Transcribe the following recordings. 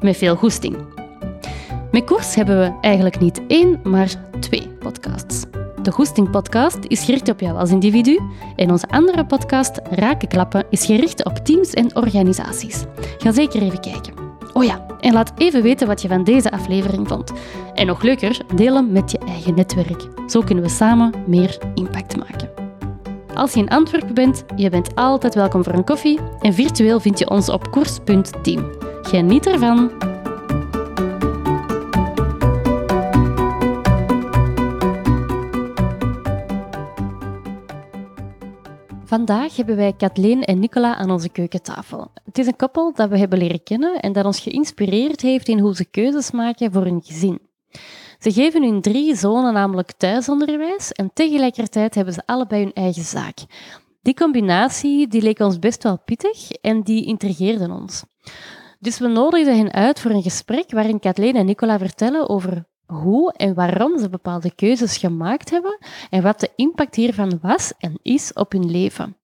Met veel goesting. Met Koers hebben we eigenlijk niet één, maar twee podcasts. De Goesting Podcast is gericht op jou als individu en onze andere podcast, Rakenklappen, is gericht op teams en organisaties. Ga zeker even kijken. Oh ja, en laat even weten wat je van deze aflevering vond. En nog leuker, deel hem met je eigen netwerk. Zo kunnen we samen meer impact maken. Als je in Antwerpen bent, je bent altijd welkom voor een koffie en virtueel vind je ons op koers.team. Geniet ervan! Vandaag hebben wij Kathleen en Nicola aan onze keukentafel. Het is een koppel dat we hebben leren kennen en dat ons geïnspireerd heeft in hoe ze keuzes maken voor hun gezin. Ze geven hun drie zonen namelijk thuisonderwijs en tegelijkertijd hebben ze allebei hun eigen zaak. Die combinatie die leek ons best wel pittig en die intrigeerde ons. Dus we nodigden hen uit voor een gesprek waarin Kathleen en Nicola vertellen over hoe en waarom ze bepaalde keuzes gemaakt hebben en wat de impact hiervan was en is op hun leven.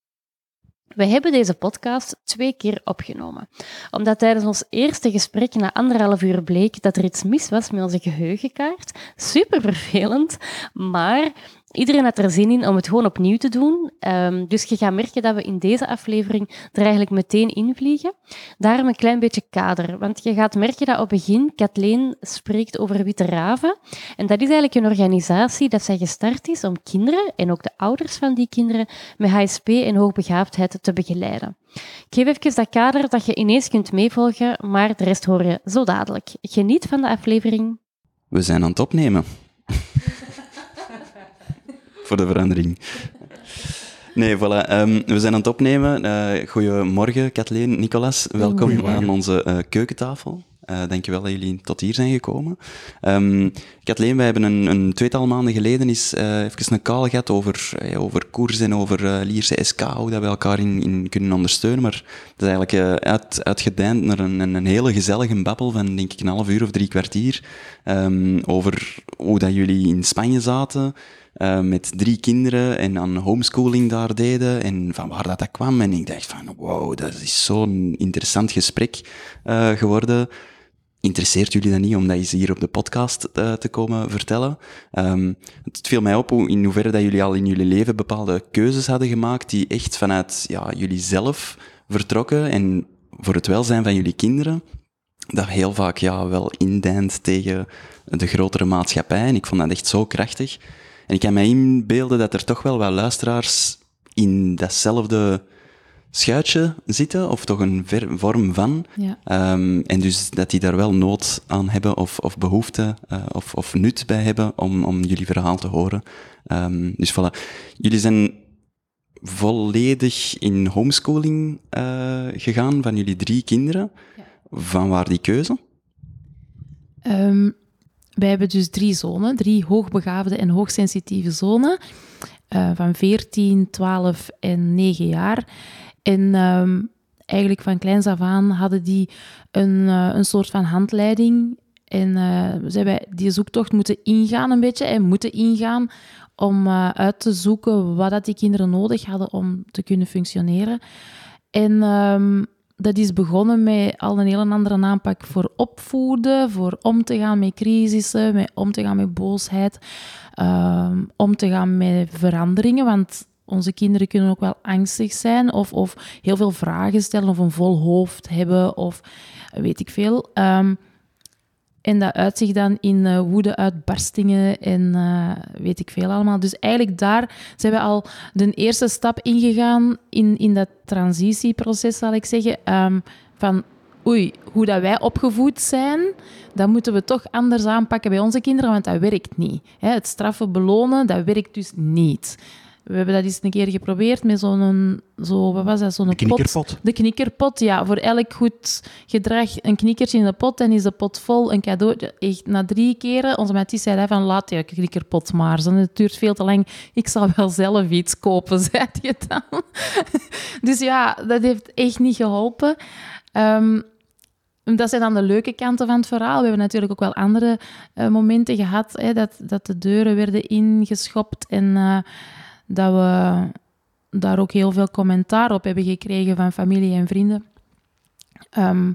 We hebben deze podcast twee keer opgenomen, omdat tijdens ons eerste gesprek na anderhalf uur bleek dat er iets mis was met onze geheugenkaart. Super vervelend, maar Iedereen had er zin in om het gewoon opnieuw te doen. Um, dus je gaat merken dat we in deze aflevering er eigenlijk meteen invliegen. Daarom een klein beetje kader. Want je gaat merken dat op begin Kathleen spreekt over Witte Raven. En dat is eigenlijk een organisatie dat zij gestart is om kinderen en ook de ouders van die kinderen met HSP en hoogbegaafdheid te begeleiden. Ik geef even dat kader dat je ineens kunt meevolgen, maar de rest hoor je zo dadelijk. Geniet van de aflevering. We zijn aan het opnemen voor de verandering. Nee, voilà. Um, we zijn aan het opnemen. Uh, goedemorgen, Kathleen, Nicolas. Welkom aan onze uh, keukentafel. Uh, dankjewel dat jullie tot hier zijn gekomen. Um, Kathleen, wij hebben een, een, tweetal maanden geleden eens uh, even een call gehad over, uh, over koers en over Lierse SK, hoe dat we elkaar in, in kunnen ondersteunen. Maar dat is eigenlijk uit, uitgedijnd naar een, een, hele gezellige babbel van, denk ik, een half uur of drie kwartier. Um, over hoe dat jullie in Spanje zaten, uh, met drie kinderen en aan homeschooling daar deden en van waar dat, dat kwam. En ik dacht van, wow, dat is zo'n interessant gesprek uh, geworden. Interesseert jullie dat niet om dat eens hier op de podcast uh, te komen vertellen? Um, het viel mij op hoe, in hoeverre dat jullie al in jullie leven bepaalde keuzes hadden gemaakt die echt vanuit ja, jullie zelf vertrokken en voor het welzijn van jullie kinderen dat heel vaak ja, wel indijnt tegen de grotere maatschappij. En ik vond dat echt zo krachtig. En ik kan mij inbeelden dat er toch wel wat luisteraars in datzelfde schuitje zitten, of toch een vorm van. Ja. Um, en dus dat die daar wel nood aan hebben, of, of behoefte, uh, of, of nut bij hebben om, om jullie verhaal te horen. Um, dus voilà. Jullie zijn volledig in homeschooling uh, gegaan van jullie drie kinderen. Ja. Van waar die keuze? Um, wij hebben dus drie zonen, drie hoogbegaafde en hoogsensitieve zonen, uh, van 14, 12 en 9 jaar. En um, eigenlijk van kleins af aan hadden die een, uh, een soort van handleiding. En uh, ze hebben die zoektocht moeten ingaan een beetje en moeten ingaan om uit te zoeken wat dat die kinderen nodig hadden om te kunnen functioneren. En um, dat is begonnen met al een hele andere aanpak voor opvoeden, voor om te gaan met crisissen, met om te gaan met boosheid, uh, om te gaan met veranderingen. Want onze kinderen kunnen ook wel angstig zijn of, of heel veel vragen stellen of een vol hoofd hebben of weet ik veel. Um, en dat uitzicht dan in uh, woede-uitbarstingen en uh, weet ik veel allemaal. Dus eigenlijk daar zijn we al de eerste stap ingegaan in, in dat transitieproces, zal ik zeggen. Um, van oei, hoe dat wij opgevoed zijn, dat moeten we toch anders aanpakken bij onze kinderen, want dat werkt niet. het straffen, belonen, dat werkt dus niet. We hebben dat eens een keer geprobeerd met zo'n, zo, wat was dat, zo'n De knikkerpot. Pot. De knikkerpot, ja. Voor elk goed gedrag een knikkertje in de pot en is de pot vol een cadeau. Echt, na drie keren, onze Mathis zei hij van, laat die knikkerpot maar. Zo, Het duurt veel te lang. Ik zal wel zelf iets kopen, zei je dan. Dus ja, dat heeft echt niet geholpen. Ehm, dat zijn dan de leuke kanten van het verhaal. We hebben natuurlijk ook wel andere eh, momenten gehad, hè, dat, dat de deuren werden ingeschopt en eh, dat we daar ook heel veel commentaar op hebben gekregen van familie en vrienden. Ehm,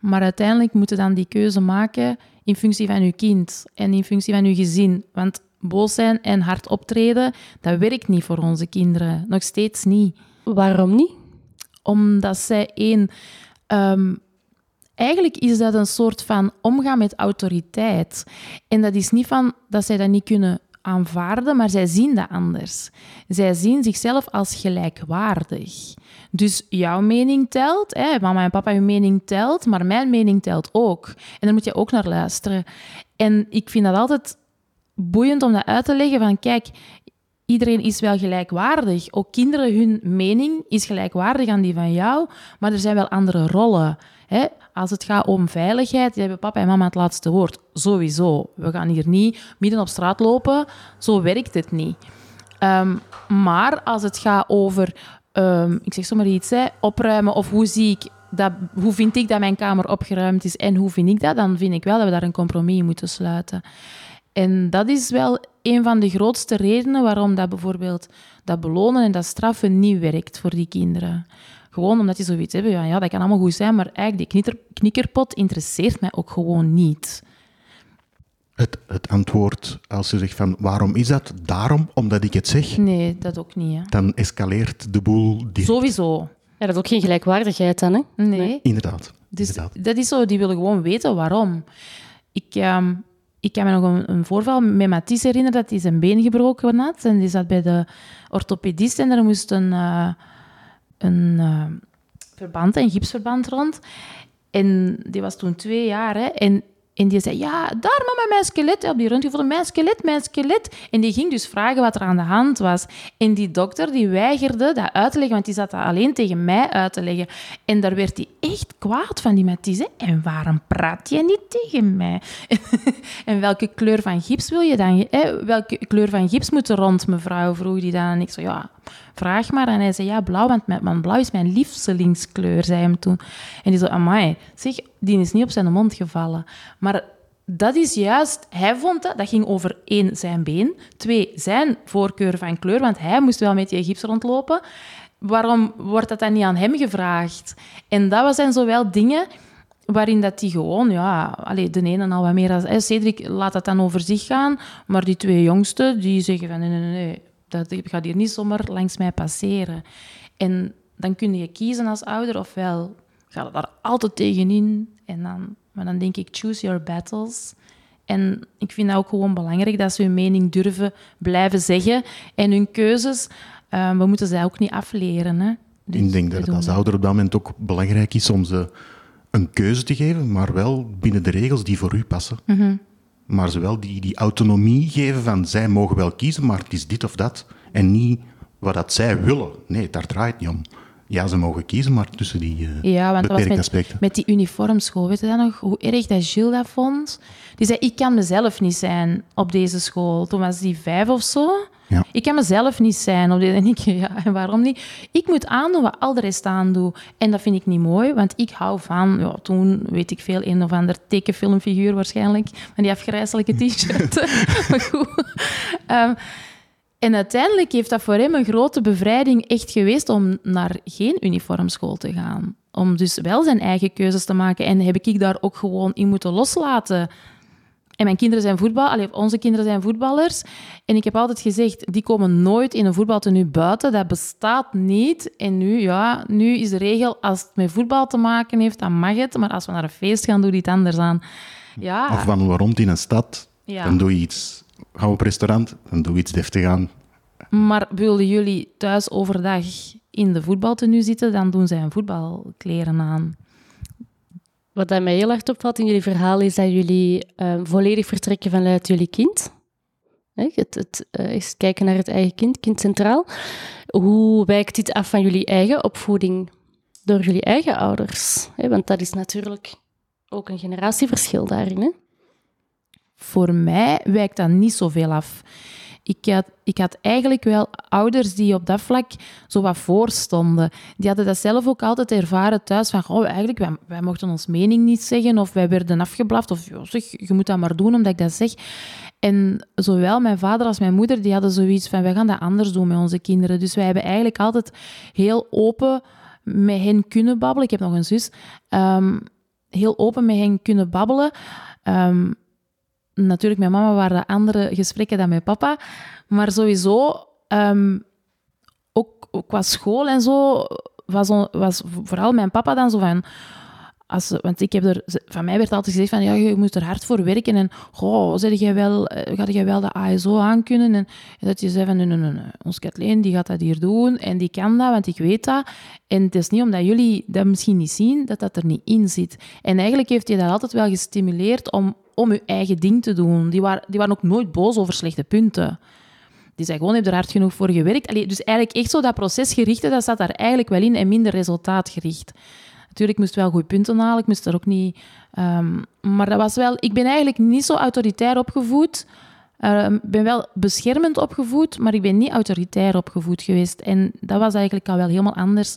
maar uiteindelijk moeten dan die keuze maken in functie van uw kind en in functie van uw gezin. Want boos zijn en hard optreden, dat werkt niet voor onze kinderen. Nog steeds niet. Waarom niet? Omdat zij één... ehm, eigenlijk is dat een soort van omgaan met autoriteit. En dat is niet van dat zij dat niet kunnen aanvaarden, maar zij zien dat anders. Zij zien zichzelf als gelijkwaardig. Dus jouw mening telt, hè, mama en papa, uw mening telt, maar mijn mening telt ook. En daar moet je ook naar luisteren. En ik vind dat altijd boeiend om dat uit te leggen van, kijk, iedereen is wel gelijkwaardig. Ook kinderen, hun mening is gelijkwaardig aan die van jou, maar er zijn wel andere rollen. Als het gaat om veiligheid, die hebben papa en mama het laatste woord. Sowieso. We gaan hier niet midden op straat lopen. Zo werkt het niet. Ehm, maar als het gaat over, ehm, ik zeg zomaar iets, hè, opruimen of hoe zie ik dat, hoe vind ik dat mijn kamer opgeruimd is en hoe vind ik dat, dan vind ik wel dat we daar een compromis in moeten sluiten. En dat is wel een van de grootste redenen waarom dat bijvoorbeeld dat belonen en dat straffen niet werkt voor die kinderen. Gewoon omdat die zoiets hebben, ja, ja dat kan allemaal goed zijn, maar eigenlijk die knitter, knikkerpot interesseert mij ook gewoon niet. Het, het antwoord, als je zegt van waarom is dat? Daarom, omdat ik het zeg, Nee, dat ook niet. Hè. dan escaleert de boel direct. Sowieso. Ja, dat is ook geen gelijkwaardigheid dan, hè? Nee. Inderdaad. Dus inderdaad. dat is zo, die willen gewoon weten waarom. Ik, ehm, ik kan me nog een, een voorval met Mathies herinneren dat hij zijn been gebroken had. En die zat bij de orthopedist en er moest een, eh, een eh, verband, een gipsverband rond. En die was toen twee jaar. Hè, en, en die zei, ja, daar mama, mijn skelet. Op die röntgenfoto, mijn skelet, mijn skelet. En die ging dus vragen wat er aan de hand was. En die dokter die weigerde dat uit te leggen, want die zat dat alleen tegen mij uit te leggen. En daar werd hij echt kwaad van, die Mathies. hè. En waarom praat je niet tegen mij? en welke kleur van gips wil je dan? Hè? Welke kleur van gips moet er rond, mevrouw? Vroeg die dan. En ik zo, ja, vraag maar. En hij zei, ja, blauw, want, mijn, blauw is mijn lievelingskleur, zei hem toen. En die zo, amai, zeg, die is niet op zijn mond gevallen. Maar dat is juist, hij vond dat, dat ging over één, zijn been. Twee, zijn voorkeur van kleur, want hij moest wel met die gips rondlopen. Waarom wordt dat dan niet aan hem gevraagd? En dat zijn zowel dingen waarin dat die gewoon, ja, allee, de ene al wat meer als... Cedric laat dat dan over zich gaan, maar die twee jongsten, die zeggen van nee, nee, nee, dat gaat hier niet zomaar langs mij passeren. En dan kun je kiezen als ouder, ofwel ga je daar altijd tegenin, en dan, maar dan denk ik, choose your battles. En ik vind dat ook gewoon belangrijk, dat ze hun mening durven blijven zeggen en hun keuzes, eh, we moeten ze ook niet afleren. Hè. Dus ik denk dat het als ouder op dat moment ook belangrijk is om ze een keuze te geven, maar wel binnen de regels die voor u passen. Mhm. Maar ze wel die, die autonomie geven van zij mogen wel kiezen, maar het is dit of dat. En niet wat dat zij willen. Nee, daar draait het niet om. Ja, ze mogen kiezen, maar tussen die eh Ja, want dat was met, met die uniformschool. Weet je dat nog? Hoe erg dat Gilles dat vond? Die zei, ik kan mezelf niet zijn op deze school. Toen was die vijf of zo. Ja. Ik kan mezelf niet zijn op deze... En ik, ja, en waarom niet? Ik moet aandoen wat al de rest aandoen. En dat vind ik niet mooi, want ik hou van... Ja, toen, weet ik veel, een of ander tekenfilmfiguur waarschijnlijk. Van die afgrijzelijke t-shirt. maar goed. Ehm, en uiteindelijk heeft dat voor hem een grote bevrijding echt geweest om naar geen uniformschool te gaan. Om dus wel zijn eigen keuzes te maken. En heb ik daar ook gewoon in moeten loslaten. En mijn kinderen zijn voetbal, allee, onze kinderen zijn voetballers. En ik heb altijd gezegd, die komen nooit in een voetbaltenu buiten. Dat bestaat niet. En nu, ja, nu is de regel, als het met voetbal te maken heeft, dan mag het. Maar als we naar een feest gaan, doe je iets anders aan. Ja, Of wandelen rond in een stad, Ja. dan doe je iets. Gaan we op restaurant, dan doe je iets deftig aan. Maar willen jullie thuis overdag in de voetbaltenu zitten, dan doen zij een voetbalkleren aan. Wat mij heel erg opvalt in jullie verhaal is dat jullie eh, volledig vertrekken vanuit jullie kind. Het, het uh, is kijken naar het eigen kind, kind centraal. Hoe wijkt dit af van jullie eigen opvoeding door jullie eigen ouders? Hè? Want dat is natuurlijk ook een generatieverschil daarin. Hè? Voor mij wijkt dat niet zoveel af. Ik had, ik had eigenlijk wel ouders die op dat vlak zo wat voorstonden. Die hadden dat zelf ook altijd ervaren thuis. Van, oh, eigenlijk, wij, mochten ons mening niet zeggen. Of wij werden afgeblaft. Of, zeg, je moet dat maar doen omdat ik dat zeg. En zowel mijn vader als mijn moeder, die hadden zoiets van, wij gaan dat anders doen met onze kinderen. Dus wij hebben eigenlijk altijd heel open met hen kunnen babbelen. Ik heb nog een zus. Um, heel open met hen kunnen babbelen. Um, natuurlijk, mijn mama waren andere gesprekken dan mijn papa. Maar sowieso, um, ook, ook, qua school en zo, was, was vooral mijn papa dan zo van... Als, want ik heb er, van mij werd altijd gezegd van, ja, je moet er hard voor werken. En, goh, zeg jij wel, eh, ga jij wel de ASO aankunnen? En, en dat je zei van, nee, nee, nee, ons Kathleen, die gaat dat hier doen. En die kan dat, want ik weet dat. En het is niet omdat jullie dat misschien niet zien, dat dat er niet in zit. En eigenlijk heeft hij dat altijd wel gestimuleerd om om je eigen ding te doen. Die waren, die waren ook nooit boos over slechte punten. Die zei gewoon, heb er hard genoeg voor gewerkt. Dus eigenlijk echt zo dat procesgerichte, dat zat daar eigenlijk wel in en minder resultaatgericht. Natuurlijk moest wel goede punten halen, ik moest er ook niet... Um, maar dat was wel... Ik ben eigenlijk niet zo autoritair opgevoed. Ik uh, ben wel beschermend opgevoed, maar ik ben niet autoritair opgevoed geweest. En dat was eigenlijk al wel helemaal anders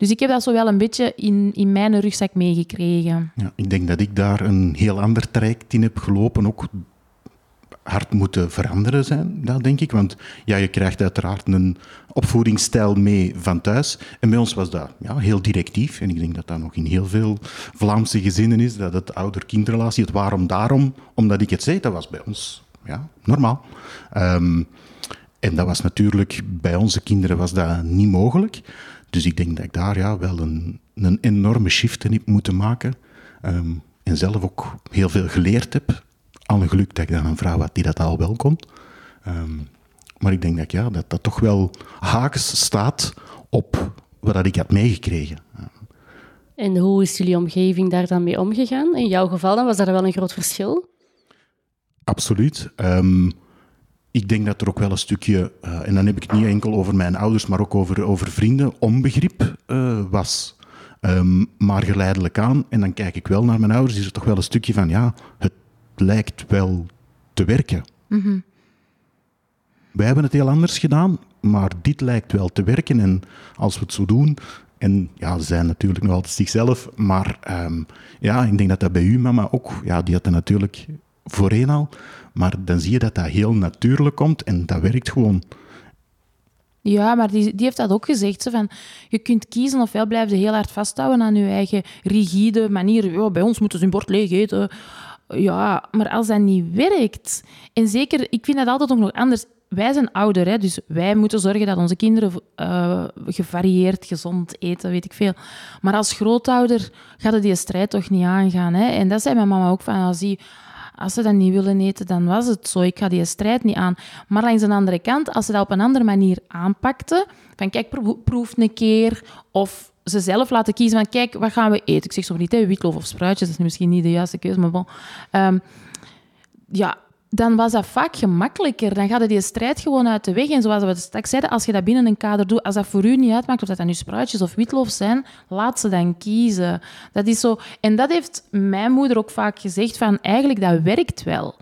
dus ik heb dat zo wel een beetje in, in mijn rugzak meegekregen. Ja, ik denk dat ik daar een heel ander traject in heb gelopen, ook hard moeten veranderen zijn, dat denk ik. Want ja, je krijgt uiteraard een opvoedingsstijl mee van thuis. En bij ons was dat ja, heel directief. En ik denk dat dat nog in heel veel Vlaamse gezinnen is, dat het ouder-kindrelatie, het waarom daarom, omdat ik het zei, dat was bij ons ja, normaal. Um, en dat was natuurlijk, bij onze kinderen was dat niet mogelijk. Dus ik denk dat ik daar ja, wel een, een enorme shift in heb moeten maken. Ehm, en zelf ook heel veel geleerd heb. Al een geluk dat ik dan een vrouw had die dat al wel kon. Ehm, maar ik denk dat, ja, dat dat toch wel haaks staat op wat ik had meegekregen. En hoe is jullie omgeving daar dan mee omgegaan? In jouw geval dan was dat wel een groot verschil? Absoluut. Um, ik denk dat er ook wel een stukje, uh, en dan heb ik het niet enkel over mijn ouders, maar ook over, over vrienden, onbegrip uh, was. Um, maar geleidelijk aan, en dan kijk ik wel naar mijn ouders, is er toch wel een stukje van, ja, het lijkt wel te werken. Mm -hmm. Wij hebben het heel anders gedaan, maar dit lijkt wel te werken. En als we het zo doen, en ja, ze zijn natuurlijk nog altijd zichzelf, maar um, ja, ik denk dat dat bij u mama ook, ja, die had er natuurlijk voorheen al. Maar dan zie je dat dat heel natuurlijk komt en dat werkt gewoon. Ja, maar die, die heeft dat ook gezegd. Zo van, je kunt kiezen ofwel blijf je heel hard vasthouden aan je eigen rigide manier. Ja, bij ons moeten ze hun bord leeg eten. Ja, maar als dat niet werkt... En zeker, ik vind dat altijd ook nog anders. Wij zijn ouder, hè, dus wij moeten zorgen dat onze kinderen uh, gevarieerd, gezond eten, weet ik veel. Maar als grootouder gaat het die strijd toch niet aangaan. Hè? En dat zei mijn mama ook van, als die als ze dat niet willen eten, dan was het zo. Ik ga die strijd niet aan. Maar langs de andere kant, als ze dat op een andere manier aanpakten, van kijk, proef een keer, of ze zelf laten kiezen van kijk, wat gaan we eten? Ik zeg zo niet, hè, witloof of spruitjes, dat is misschien niet de juiste keuze, maar bon. Um, ja, dan was dat vaak gemakkelijker. Dan gaat die strijd gewoon uit de weg. En zoals we straks zeiden, als je dat binnen een kader doet, als dat voor u niet uitmaakt of dat dan nu spruitjes of witloof zijn, laat ze dan kiezen. Dat is zo. En dat heeft mijn moeder ook vaak gezegd, van eigenlijk, dat werkt wel.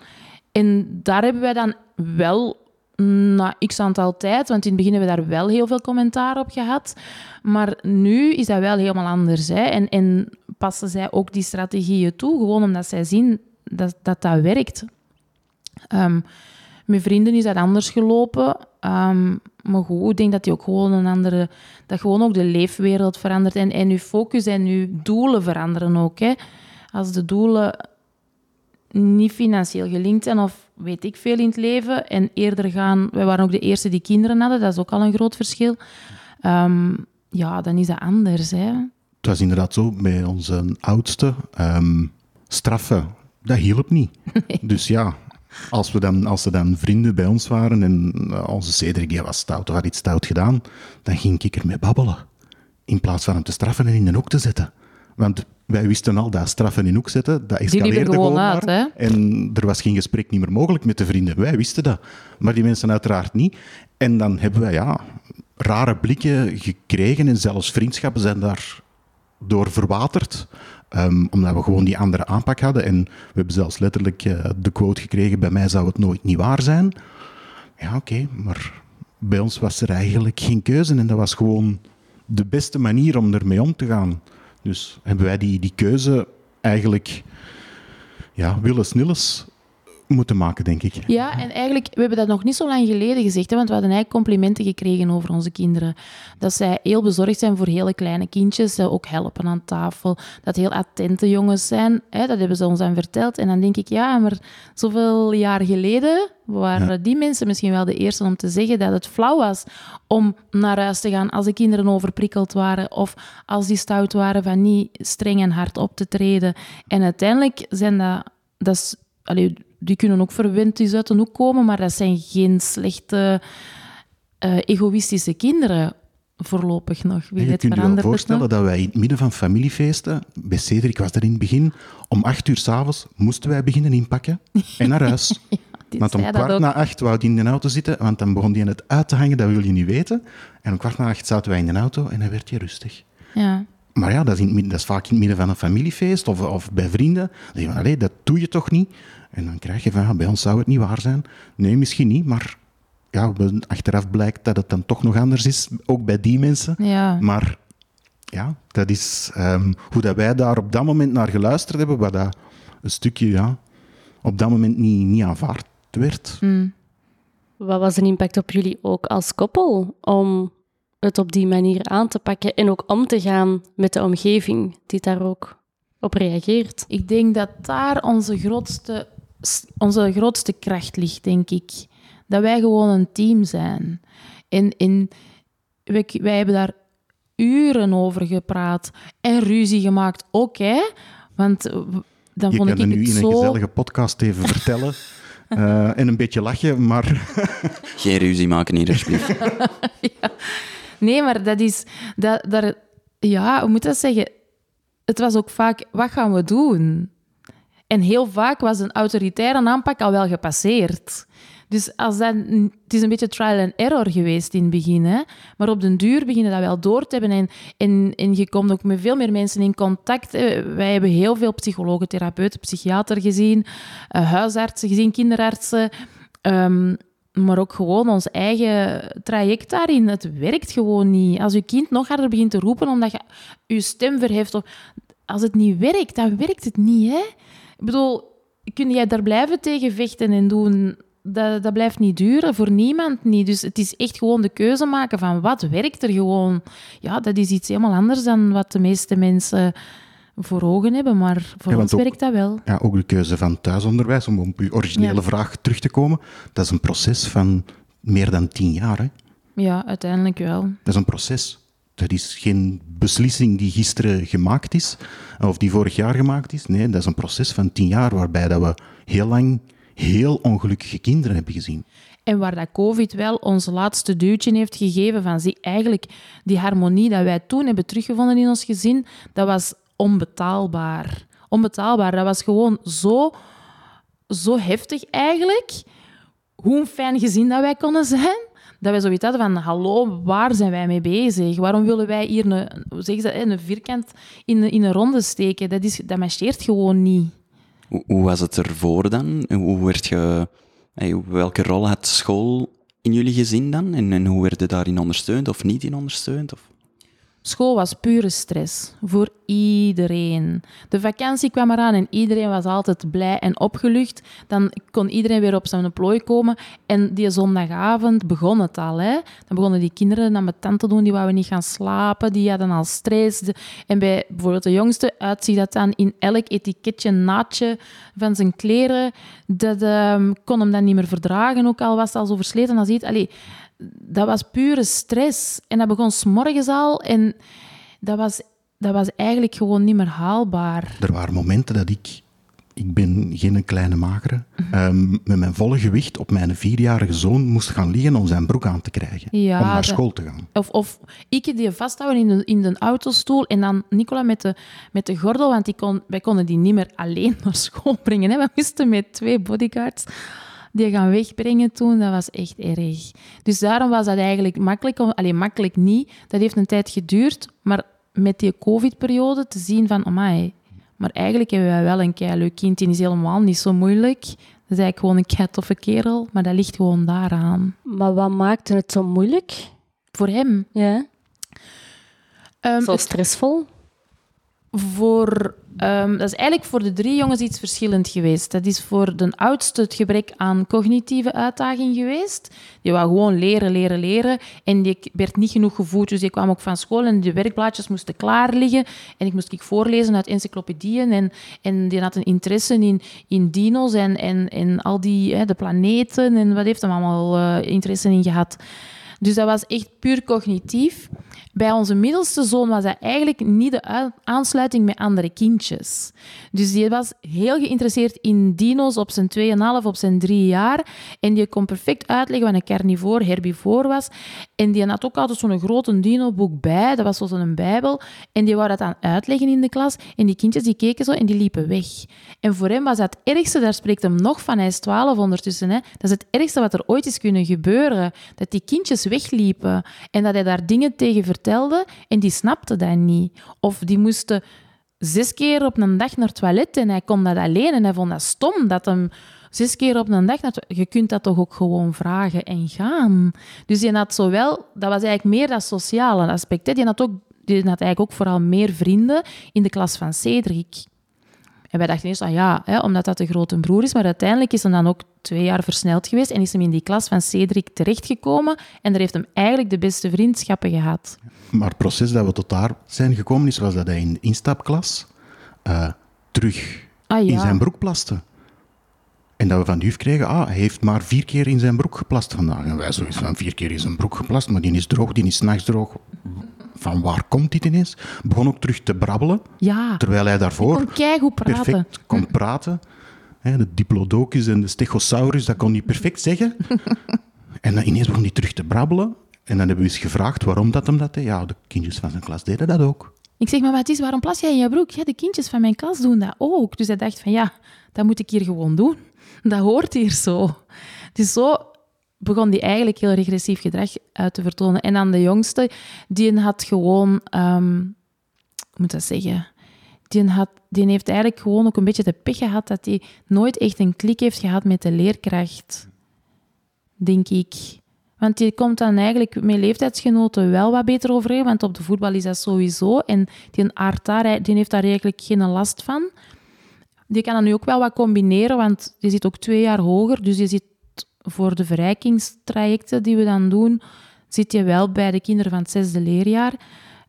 En daar hebben wij dan wel na x aantal tijd, want in het begin hebben we daar wel heel veel commentaar op gehad. Maar nu is dat wel helemaal anders. Hè? En, en passen zij ook die strategieën toe, gewoon omdat zij zien dat dat, dat werkt. Um, met vrienden is dat anders gelopen. Um, maar goed, ik denk dat die ook gewoon een andere... Dat gewoon ook de leefwereld verandert. En, en je focus en je doelen veranderen ook. Hè. Als de doelen niet financieel gelinkt zijn of weet ik veel in het leven en eerder gaan... Wij waren ook de eerste die kinderen hadden, dat is ook al een groot verschil. Um, ja, dan is dat anders. Hè. Het was inderdaad zo bij onze oudste. Um, straffen, dat hielp niet. Nee. Dus ja, als, we dan, als er dan vrienden bij ons waren en eh, onze Cedric was stout of had iets stout gedaan, dan ging ik ermee babbelen. In plaats van hem te straffen en in de hoek te zetten. Want wij wisten al dat straffen in hoek zetten, dat escaleerde gewoon gewoon uit, maar. hè? En er was geen gesprek niet meer mogelijk met de vrienden. Wij wisten dat. Maar die mensen uiteraard niet. En dan hebben wij ja, rare blikken gekregen en zelfs vriendschappen zijn daar door verwaterd. Ehm, omdat we gewoon die andere aanpak hadden. En we hebben zelfs letterlijk eh, de quote gekregen: bij mij zou het nooit niet waar zijn. Ja, oké, maar bij ons was er eigenlijk geen keuze en dat was gewoon de beste manier om ermee om te gaan. Dus hebben wij die, die keuze eigenlijk ja, willens nillens moeten maken, denk ik. Ja, en eigenlijk, we hebben dat nog niet zo lang geleden gezegd, hè, want we hadden eigenlijk complimenten gekregen over onze kinderen. Dat zij heel bezorgd zijn voor hele kleine kindjes, ze ook helpen aan tafel, dat heel attente jongens zijn. Hè, dat hebben ze ons dan verteld. En dan denk ik, ja, maar zoveel jaar geleden waren die mensen misschien wel de eerste om te zeggen dat het flauw was om naar huis te gaan als de kinderen overprikkeld waren of als die stout waren van niet streng en hard op te treden. En uiteindelijk zijn dat... dat is, allee, die kunnen ook verwend eens uit de hoek komen, maar dat zijn geen slechte, eh, egoïstische kinderen voorlopig nog. Wie je kunt je wel voorstellen dat wij in het midden van familiefeesten, bij Cedric was er in het begin, om acht uur s'avonds moesten wij beginnen inpakken en naar huis. Want om kwart na acht wou die in de auto zitten, want dan begon die het uit te hangen, dat wil je niet weten. En om kwart na acht zaten wij in de auto en dan werd je rustig. Ja. Maar ja, dat is, in midden, dat is vaak in het midden van een familiefeest of, of bij vrienden. Dan denk je van, dat doe je toch niet? En dan krijg je van, ja, bij ons zou het niet waar zijn. Nee, misschien niet, maar ja, achteraf blijkt dat het dan toch nog anders is, ook bij die mensen. Ja. Maar ja, dat is ehm, hoe dat wij daar op dat moment naar geluisterd hebben, wat dat een stukje ja, op dat moment niet, niet aanvaard werd. Mm. Wat was de impact op jullie ook als koppel om het op die manier aan te pakken en ook om te gaan met de omgeving die daar ook op reageert? Ik denk dat daar onze grootste, onze grootste kracht ligt, denk ik. Dat wij gewoon een team zijn. En, en wij, wij hebben daar uren over gepraat en ruzie gemaakt ook, hè? Want eh, dan Je vond ik het nu in een gezellige podcast even vertellen eh, en een beetje lachen, maar Geen ruzie maken hier, alsjeblieft. Nee, maar dat is... Dat, daar, ja, hoe moet dat zeggen? Het was ook vaak, wat gaan we doen? En heel vaak was een autoritaire aanpak al wel gepasseerd. Dus als dat, het is een beetje trial and error geweest in het begin. Hè? Maar op den duur beginnen dat wel door te hebben. En, en, en je komt ook met veel meer mensen in contact. Wij hebben heel veel psychologen, therapeuten, psychiater gezien, eh, huisartsen gezien, kinderartsen. Ehm, maar ook gewoon ons eigen traject daarin. Het werkt gewoon niet. Als je kind nog harder begint te roepen omdat je je stem verheft, of als het niet werkt, dan werkt het niet. Hè? Ik bedoel, kun jij daar blijven tegen vechten en doen? Dat, dat blijft niet duren, voor niemand niet. Dus het is echt gewoon de keuze maken van wat werkt er gewoon. Ja, dat is iets helemaal anders dan wat de meeste mensen voor ogen hebben, maar voor Ja, ons ook- werkt dat wel. ja, ook de keuze van thuisonderwijs, om op uw originele Ja. vraag terug te komen, dat is een proces van meer dan tien jaar. Hè? Ja, uiteindelijk wel. Dat is een proces. Dat is geen beslissing die gisteren gemaakt is, of die vorig jaar gemaakt is. Nee, dat is een proces van tien jaar, waarbij dat we heel lang heel ongelukkige kinderen hebben gezien. En waar dat COVID wel ons laatste duwtje heeft gegeven van zie, eigenlijk die harmonie dat wij toen hebben teruggevonden in ons gezin, dat was onbetaalbaar. Onbetaalbaar. Dat was gewoon zo, zo heftig eigenlijk. Hoe een fijn gezin dat wij konden zijn. Dat wij zoiets hadden van, hallo, waar zijn wij mee bezig? Waarom willen wij hier een, hoe zeggen ze, dat, een vierkant in, in een ronde steken? Dat, is, dat marcheert gewoon niet. Hoe, hoe was het ervoor dan? Hoe werd je, welke rol had school in jullie gezin dan? En, en hoe werd je daarin ondersteund of niet in ondersteund? Of? School was pure stress voor iedereen. De vakantie kwam eraan en iedereen was altijd blij en opgelucht. Dan kon iedereen weer op zijn plooi komen. En die zondagavond begon het al. Hè? Dan begonnen die kinderen naar mijn tante doen, die wouden niet gaan slapen. Die hadden al stress. En bij bijvoorbeeld de jongste uitziet dat dan in elk etiketje, naadje van zijn kleren. Dat ehm, kon hem dan niet meer verdragen, ook al was het al zo versleten iets. Allee, dat was pure stress. En dat begon s'morgens al. En dat was, dat was eigenlijk gewoon niet meer haalbaar. Er waren momenten dat ik ik ben geen kleine magere, ehm, met mijn volle gewicht op mijn vierjarige zoon moest gaan liggen om zijn broek aan te krijgen. Ja, om naar dat- school te gaan. Of, of ik die vasthouden in de, in de autostoel en dan Nicola met de, met de gordel, want die kon, wij konden die niet meer alleen naar school brengen. Hè. We moesten met twee bodyguards die gaan wegbrengen toen. Dat was echt erg. Dus daarom was dat eigenlijk makkelijk. Alleen makkelijk niet. Dat heeft een tijd geduurd. Maar met die covid-periode te zien van, amai, maar eigenlijk hebben wij wel een kei leuk kind. Die is helemaal niet zo moeilijk. Dat is eigenlijk gewoon een kei toffe kerel. Maar dat ligt gewoon daaraan. Maar wat maakte het zo moeilijk? Voor hem. Ja, Ehm, zo stressvol? Voor, ehm, dat is eigenlijk voor de drie jongens iets verschillend geweest. Dat is voor de oudste het gebrek aan cognitieve uitdaging geweest. Die wou gewoon leren, leren, leren. En die werd niet genoeg gevoed, dus die kwam ook van school en de werkblaadjes moesten klaar liggen. En ik moest ik voorlezen uit encyclopedieën. En, en die had een interesse in, in dino's en, en, en al die, hè, de planeten. En wat heeft hem allemaal eh, interesse in gehad. Dus dat was echt puur cognitief. Bij onze middelste zoon was dat eigenlijk niet de ui- aansluiting met andere kindjes. Dus die was heel geïnteresseerd in dino's op zijn 2,5, op zijn 3 jaar. En die kon perfect uitleggen wat een carnivoor, herbivoor was. En die had ook altijd zo'n grote dino-boek bij. Dat was zo'n bijbel. En die wou dat dan uitleggen in de klas. En die kindjes die keken zo en die liepen weg. En voor hem was dat het ergste, daar spreekt hem nog van, hij is 12 ondertussen. Hè. Dat is het ergste wat er ooit is kunnen gebeuren. Dat die kindjes wegliepen en dat hij daar dingen tegen vertelde en die snapte dat niet. Of die moesten zes keer op een dag naar het toilet en hij kon dat alleen en hij vond dat stom dat hem zes keer op een dag naar Je kunt dat toch ook gewoon vragen en gaan. Dus die had zowel... Dat was eigenlijk meer dat sociale aspect. Die had, ook, die had eigenlijk ook vooral meer vrienden in de klas van Cedric. En wij dachten eerst, ah ja, hè, omdat dat de grote broer is. Maar uiteindelijk is hem dan ook twee jaar versneld geweest en is hem in die klas van Cedric terechtgekomen. En daar heeft hem eigenlijk de beste vriendschappen gehad. Maar het proces dat we tot daar zijn gekomen is, was dat hij in de instapklas eh, terug Ah ja. in zijn broek plaste. En dat we van de juf kregen, ah, hij heeft maar vier keer in zijn broek geplast vandaag. En wij zoiets van, vier keer in zijn broek geplast, maar die is droog, die is 's nachts droog. Van waar komt dit ineens? Begon ook terug te brabbelen, Ja, terwijl hij daarvoor kon praten. perfect kon praten. De diplodocus en de stegosaurus, dat kon hij perfect zeggen. en dan ineens begon hij terug te brabbelen. En dan hebben we eens gevraagd waarom dat hem dat deed. Ja, de kindjes van zijn klas deden dat ook. Ik zeg, maar wat is, waarom plas jij in je broek? Ja, de kindjes van mijn klas doen dat ook. Dus hij dacht van, ja, dat moet ik hier gewoon doen. Dat hoort hier zo. Dus zo begon die eigenlijk heel regressief gedrag uit te vertonen. En dan de jongste, die had gewoon... ehm, hoe moet dat zeggen? Die, had, die heeft eigenlijk gewoon ook een beetje de pech gehad dat hij nooit echt een klik heeft gehad met de leerkracht. Denk ik. Want die komt dan eigenlijk met leeftijdsgenoten wel wat beter overeen, want op de voetbal is dat sowieso. En die aard daar, die heeft daar eigenlijk geen last van. Die kan dan nu ook wel wat combineren, want die zit ook twee jaar hoger. Dus die zit voor de verrijkingstrajecten die we dan doen, zit je wel bij de kinderen van het zesde leerjaar.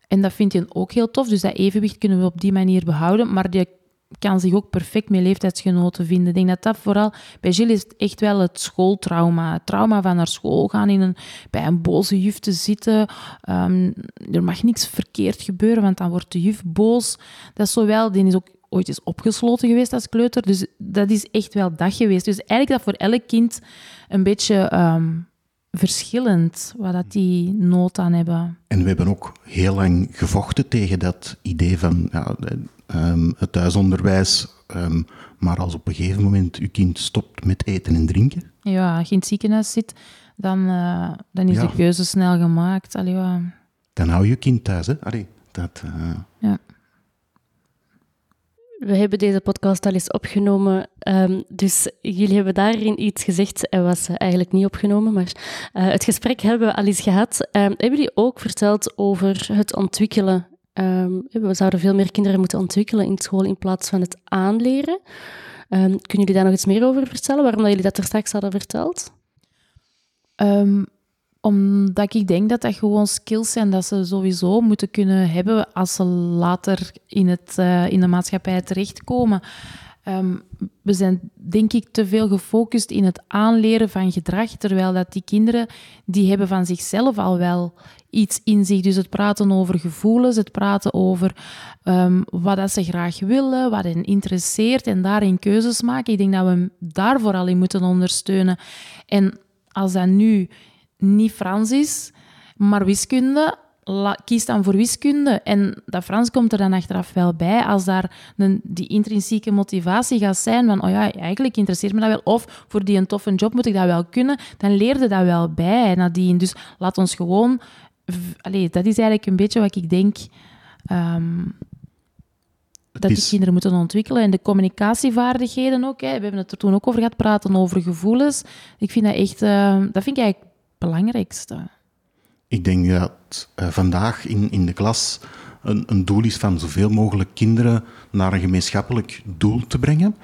En dat vindt hij ook heel tof. Dus dat evenwicht kunnen we op die manier behouden. Maar die kan zich ook perfect met leeftijdsgenoten vinden. Ik denk dat dat vooral... Bij Gilles is het echt wel het schooltrauma. Het trauma van naar school gaan, in een, bij een boze juf te zitten. Ehm, er mag niks verkeerd gebeuren, want dan wordt de juf boos. Dat is zowel... Die is ook ooit eens opgesloten geweest als kleuter. Dus dat is echt wel dat geweest. Dus eigenlijk dat voor elk kind een beetje ehm, verschillend, wat dat die nood aan hebben. En we hebben ook heel lang gevochten tegen dat idee van ja, ehm, het thuisonderwijs. ehm, maar als op een gegeven moment uw kind stopt met eten en drinken, Ja, als je in het ziekenhuis zit, dan, eh, dan is Ja. de keuze snel gemaakt. Allee, ja. dan hou je je kind thuis. Hè? Allee, dat, eh, Ja. We hebben deze podcast al eens opgenomen, ehm, dus jullie hebben daarin iets gezegd en was eigenlijk niet opgenomen, maar eh, het gesprek hebben we al eens gehad. Ehm, hebben jullie ook verteld over het ontwikkelen? Ehm, we zouden veel meer kinderen moeten ontwikkelen in school in plaats van het aanleren. Kunnen jullie daar nog iets meer over vertellen, waarom dat jullie dat er straks hadden verteld? Ehm, omdat ik denk dat dat gewoon skills zijn dat ze sowieso moeten kunnen hebben als ze later in, het, eh, in de maatschappij terechtkomen. Ehm, we zijn denk ik te veel gefocust in het aanleren van gedrag, terwijl dat die kinderen, die hebben van zichzelf al wel iets in zich. Dus het praten over gevoelens, het praten over um, wat dat ze graag willen, wat hen interesseert en daarin keuzes maken. Ik denk dat we hem daar vooral in moeten ondersteunen. En als dat nu niet Frans is, maar wiskunde, kies dan voor wiskunde. En dat Frans komt er dan achteraf wel bij. Als daar een, die intrinsieke motivatie gaat zijn van, oh ja, eigenlijk interesseert me dat wel. Of voor die een toffe job moet ik dat wel kunnen. Dan leerde dat wel bij nadien. Dus laat ons gewoon... Allee, dat is eigenlijk een beetje wat ik denk... Um, dat die kinderen moeten ontwikkelen. En de communicatievaardigheden ook. Hè. We hebben het er toen ook over gehad, praten over gevoelens. Ik vind dat echt... Uh, dat vind ik eigenlijk belangrijkste. Ik denk dat uh, vandaag in, in de klas een, een, doel is van zoveel mogelijk kinderen naar een gemeenschappelijk doel te brengen.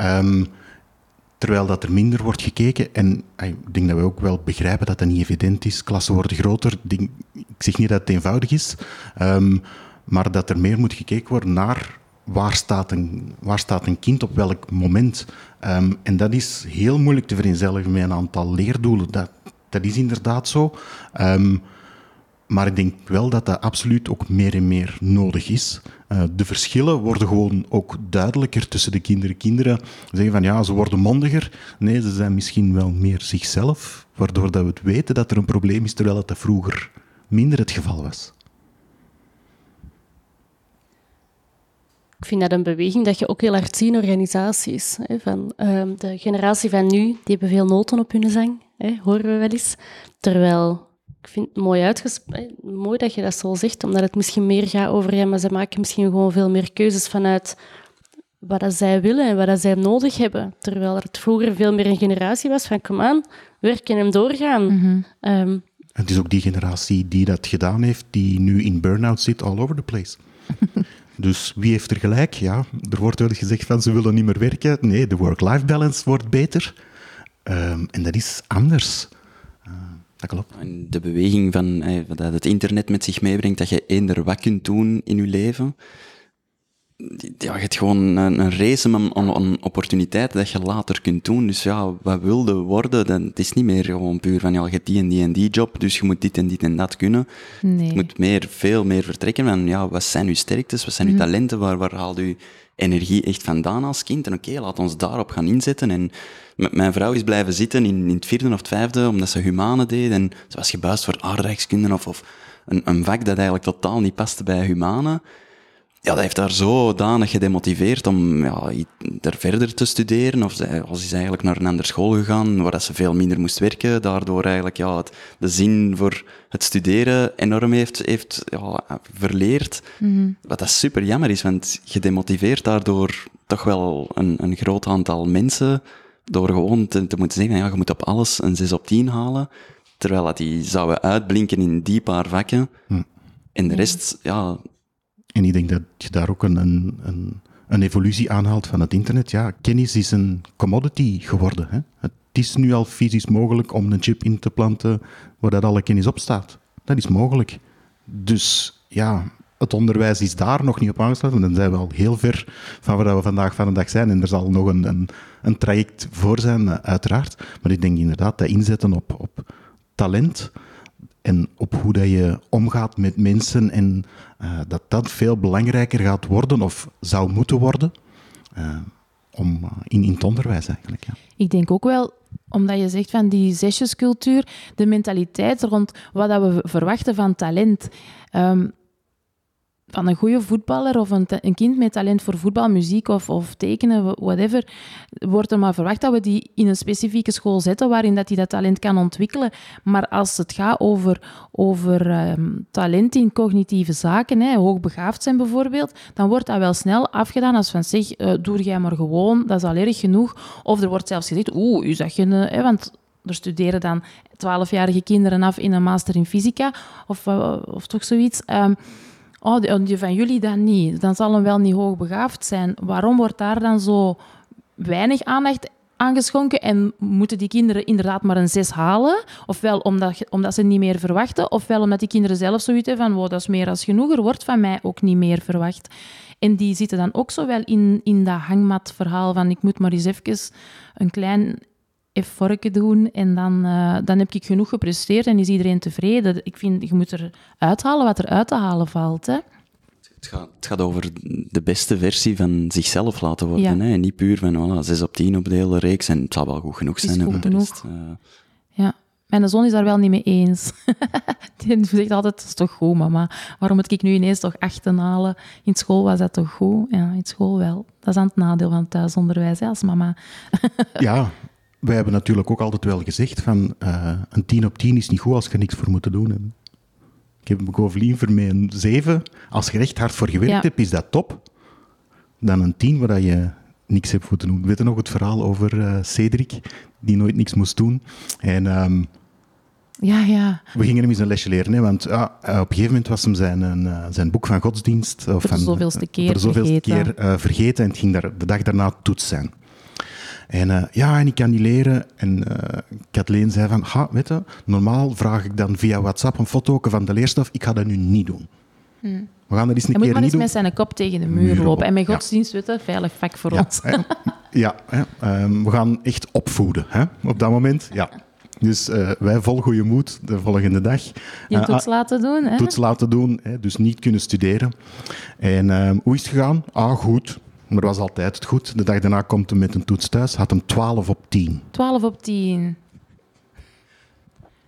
Um, terwijl dat er minder wordt gekeken. En uh, ik denk dat we ook wel begrijpen dat dat niet evident is. Klassen worden groter. Ik, zeg niet dat het eenvoudig is. Um, maar dat er meer moet gekeken worden naar waar staat een, waar staat een kind op welk moment. Um, en dat is heel moeilijk te vereenzelvigen met een aantal leerdoelen. Dat, dat is inderdaad zo. Um, maar ik denk wel dat dat absoluut ook meer en meer nodig is. Uh, de verschillen worden gewoon ook duidelijker tussen de kinderen. Kinderen zeggen van ja, ze worden mondiger. Nee, ze zijn misschien wel meer zichzelf, waardoor dat we het weten dat er een probleem is, terwijl dat vroeger minder het geval was. Ik vind dat een beweging dat je ook heel hard ziet in organisaties. Hè, van, uh, de generatie van nu, die hebben veel noten op hun zang, hè, horen we wel eens. Terwijl, ik vind het mooi, uitgesproken, mooi dat je dat zo zegt, omdat het misschien meer gaat over, ja, maar ze maken misschien gewoon veel meer keuzes vanuit wat dat zij willen en wat dat zij nodig hebben. Terwijl het vroeger veel meer een generatie was van, kom aan, werken en doorgaan. Mm um, het is ook die generatie die dat gedaan heeft, die nu in burn-out zit all over the place. Dus wie heeft er gelijk? Ja, er wordt wel gezegd van ze willen niet meer werken. Nee, de work-life balance wordt beter. Um, en dat is anders. Uh, dat klopt. De beweging van eh, dat het internet met zich meebrengt, dat je eender wat kunt doen in je leven ja, je hebt gewoon een, een race om, om, opportuniteiten dat je later kunt doen. Dus ja, wat wilde worden, dan, het is niet meer gewoon puur van, ja, je hebt die en die en die job, dus je moet dit en dit en dat kunnen. Nee. Je moet meer, veel meer vertrekken van, ja, wat zijn uw sterktes, wat zijn uw mhm. talenten, waar, waar haalt u energie echt vandaan als kind? En oké, laat ons daarop gaan inzetten. En mijn vrouw is blijven zitten in, in het vierde of het vijfde, omdat ze humane deed, en ze was gebuist voor aardrijkskunde of, of een, een vak dat eigenlijk totaal niet paste bij humane ja, dat heeft haar zodanig gedemotiveerd om ja, er verder te studeren. Of ze, is eigenlijk naar een andere school gegaan, waar ze veel minder moest werken. Daardoor eigenlijk ja, het, de zin voor het studeren enorm heeft, heeft ja, verleerd. Mm Wat dat super jammer is, want je demotiveert daardoor toch wel een, een groot aantal mensen. Door gewoon te, te moeten zeggen, ja, je moet op alles een 6 op 10 halen. Terwijl dat die zouden uitblinken in die paar vakken. Hm. En de rest, ja, en ik denk dat je daar ook een, een, een evolutie aanhaalt van het internet. Ja, kennis is een commodity geworden. Hè? Het is nu al fysisch mogelijk om een chip in te planten waar dat alle kennis op staat. Dat is mogelijk. Dus ja, het onderwijs is daar nog niet op aangesloten. Dan zijn we al heel ver van waar we vandaag van de dag zijn. En er zal nog een, een, een traject voor zijn, eh, uiteraard. Maar ik denk inderdaad dat inzetten op, op talent en op hoe dat je omgaat met mensen en uh, dat dat veel belangrijker gaat worden of zou moeten worden uh, om, uh, in, in het onderwijs eigenlijk. Ja. Ik denk ook wel, omdat je zegt van die zesjescultuur, de mentaliteit rond wat dat we verwachten van talent. Um, van een goede voetballer of een, een, kind met talent voor voetbal, muziek of, of tekenen, whatever, wordt er maar verwacht dat we die in een specifieke school zetten waarin dat hij dat talent kan ontwikkelen. Maar als het gaat over, over um, talent in cognitieve zaken, hè, hoogbegaafd zijn bijvoorbeeld, dan wordt dat wel snel afgedaan als van zeg, uh, doe jij maar gewoon, dat is al erg genoeg. Of er wordt zelfs gezegd, oeh, u zag je, uh, want er studeren dan twaalfjarige kinderen af in een master in fysica of, uh, of toch zoiets. Um, oh, van jullie dan niet. Dan zal hem wel niet hoogbegaafd zijn. Waarom wordt daar dan zo weinig aandacht aan geschonken en moeten die kinderen inderdaad maar een zes halen? Ofwel omdat, omdat ze niet meer verwachten, ofwel omdat die kinderen zelf zoiets hebben van wow, dat is meer als genoeg, er wordt van mij ook niet meer verwacht. En die zitten dan ook zo wel in, in dat hangmatverhaal van ik moet maar eens even een klein effortje doen en dan, uh, dan heb ik genoeg gepresteerd en is iedereen tevreden. Ik vind, je moet er uithalen wat er uit te halen valt. Hè. Het gaat, het gaat over de beste versie van zichzelf laten worden. Hè? En niet puur van voilà, 6 op 10 op de hele reeks en het zal wel goed genoeg zijn. Is goed genoeg. Rest, uh... Ja. Mijn zoon is daar wel niet mee eens. Die zegt altijd, dat is toch goed, mama. Waarom moet ik nu ineens toch achten halen? In school was dat toch goed? Ja, in school wel. Dat is aan het nadeel van thuisonderwijs, hè, als mama. ja, wij hebben natuurlijk ook altijd wel gezegd van uh, een 10 op 10 is niet goed als je niks voor moet doen hebt. Ik heb Govelien voor mij een 7. Als je echt hard voor gewerkt hebt, is dat top. Dan een 10 waar je niks hebt moeten doen. We weten nog het verhaal over uh, Cedric, die nooit niks moest doen. En um, ja, ja. We gingen hem eens een lesje leren, hè, want ja, op een gegeven moment was hem zijn, uh, zijn boek van godsdienst... Of voor de zoveelste keer, voor de zoveelste vergeten. keer uh, vergeten en het ging daar de dag daarna toets zijn. En uh, ja, en ik kan niet leren. En uh, Kathleen zei van, ha, weet je, normaal vraag ik dan via WhatsApp een foto van de leerstof. Ik ga dat nu niet doen. Hmm. We gaan dat eens een Hij keer moet maar eens met zijn kop tegen de muur, lopen. En met godsdienst, ja. weet veilig vak voor ja, ons. Hè, ja, hè, um, we gaan echt opvoeden hè, op dat moment. Ja. Dus uh, wij vol goede moed de volgende dag. Je toets laten doen. Hè? Toets laten doen, hè, dus niet kunnen studeren. En uh, hoe is het gegaan? Ah, goed. Maar was altijd goed. De dag daarna komt hij met een toets thuis, had hem 12 op 10. 12 op 10.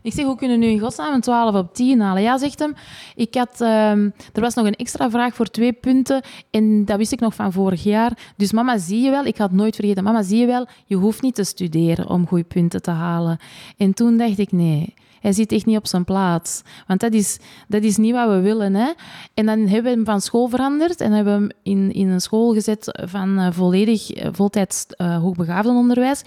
Ik zeg, hoe kunnen nu in godsnaam een 12 op 10 halen? Ja, zegt hem. Ik had, um, er was nog een extra vraag voor twee punten. En dat wist ik nog van vorig jaar. Dus mama, zie je wel, ik had nooit vergeten. Mama, zie je wel, je hoeft niet te studeren om goede punten te halen. En toen dacht ik, nee, hij zit echt niet op zijn plaats. Want dat is, dat is niet wat we willen. Hè? En dan hebben we hem van school veranderd en hebben we hem in, in een school gezet van uh, volledig uh, voltijds uh, hoogbegaafdenonderwijs.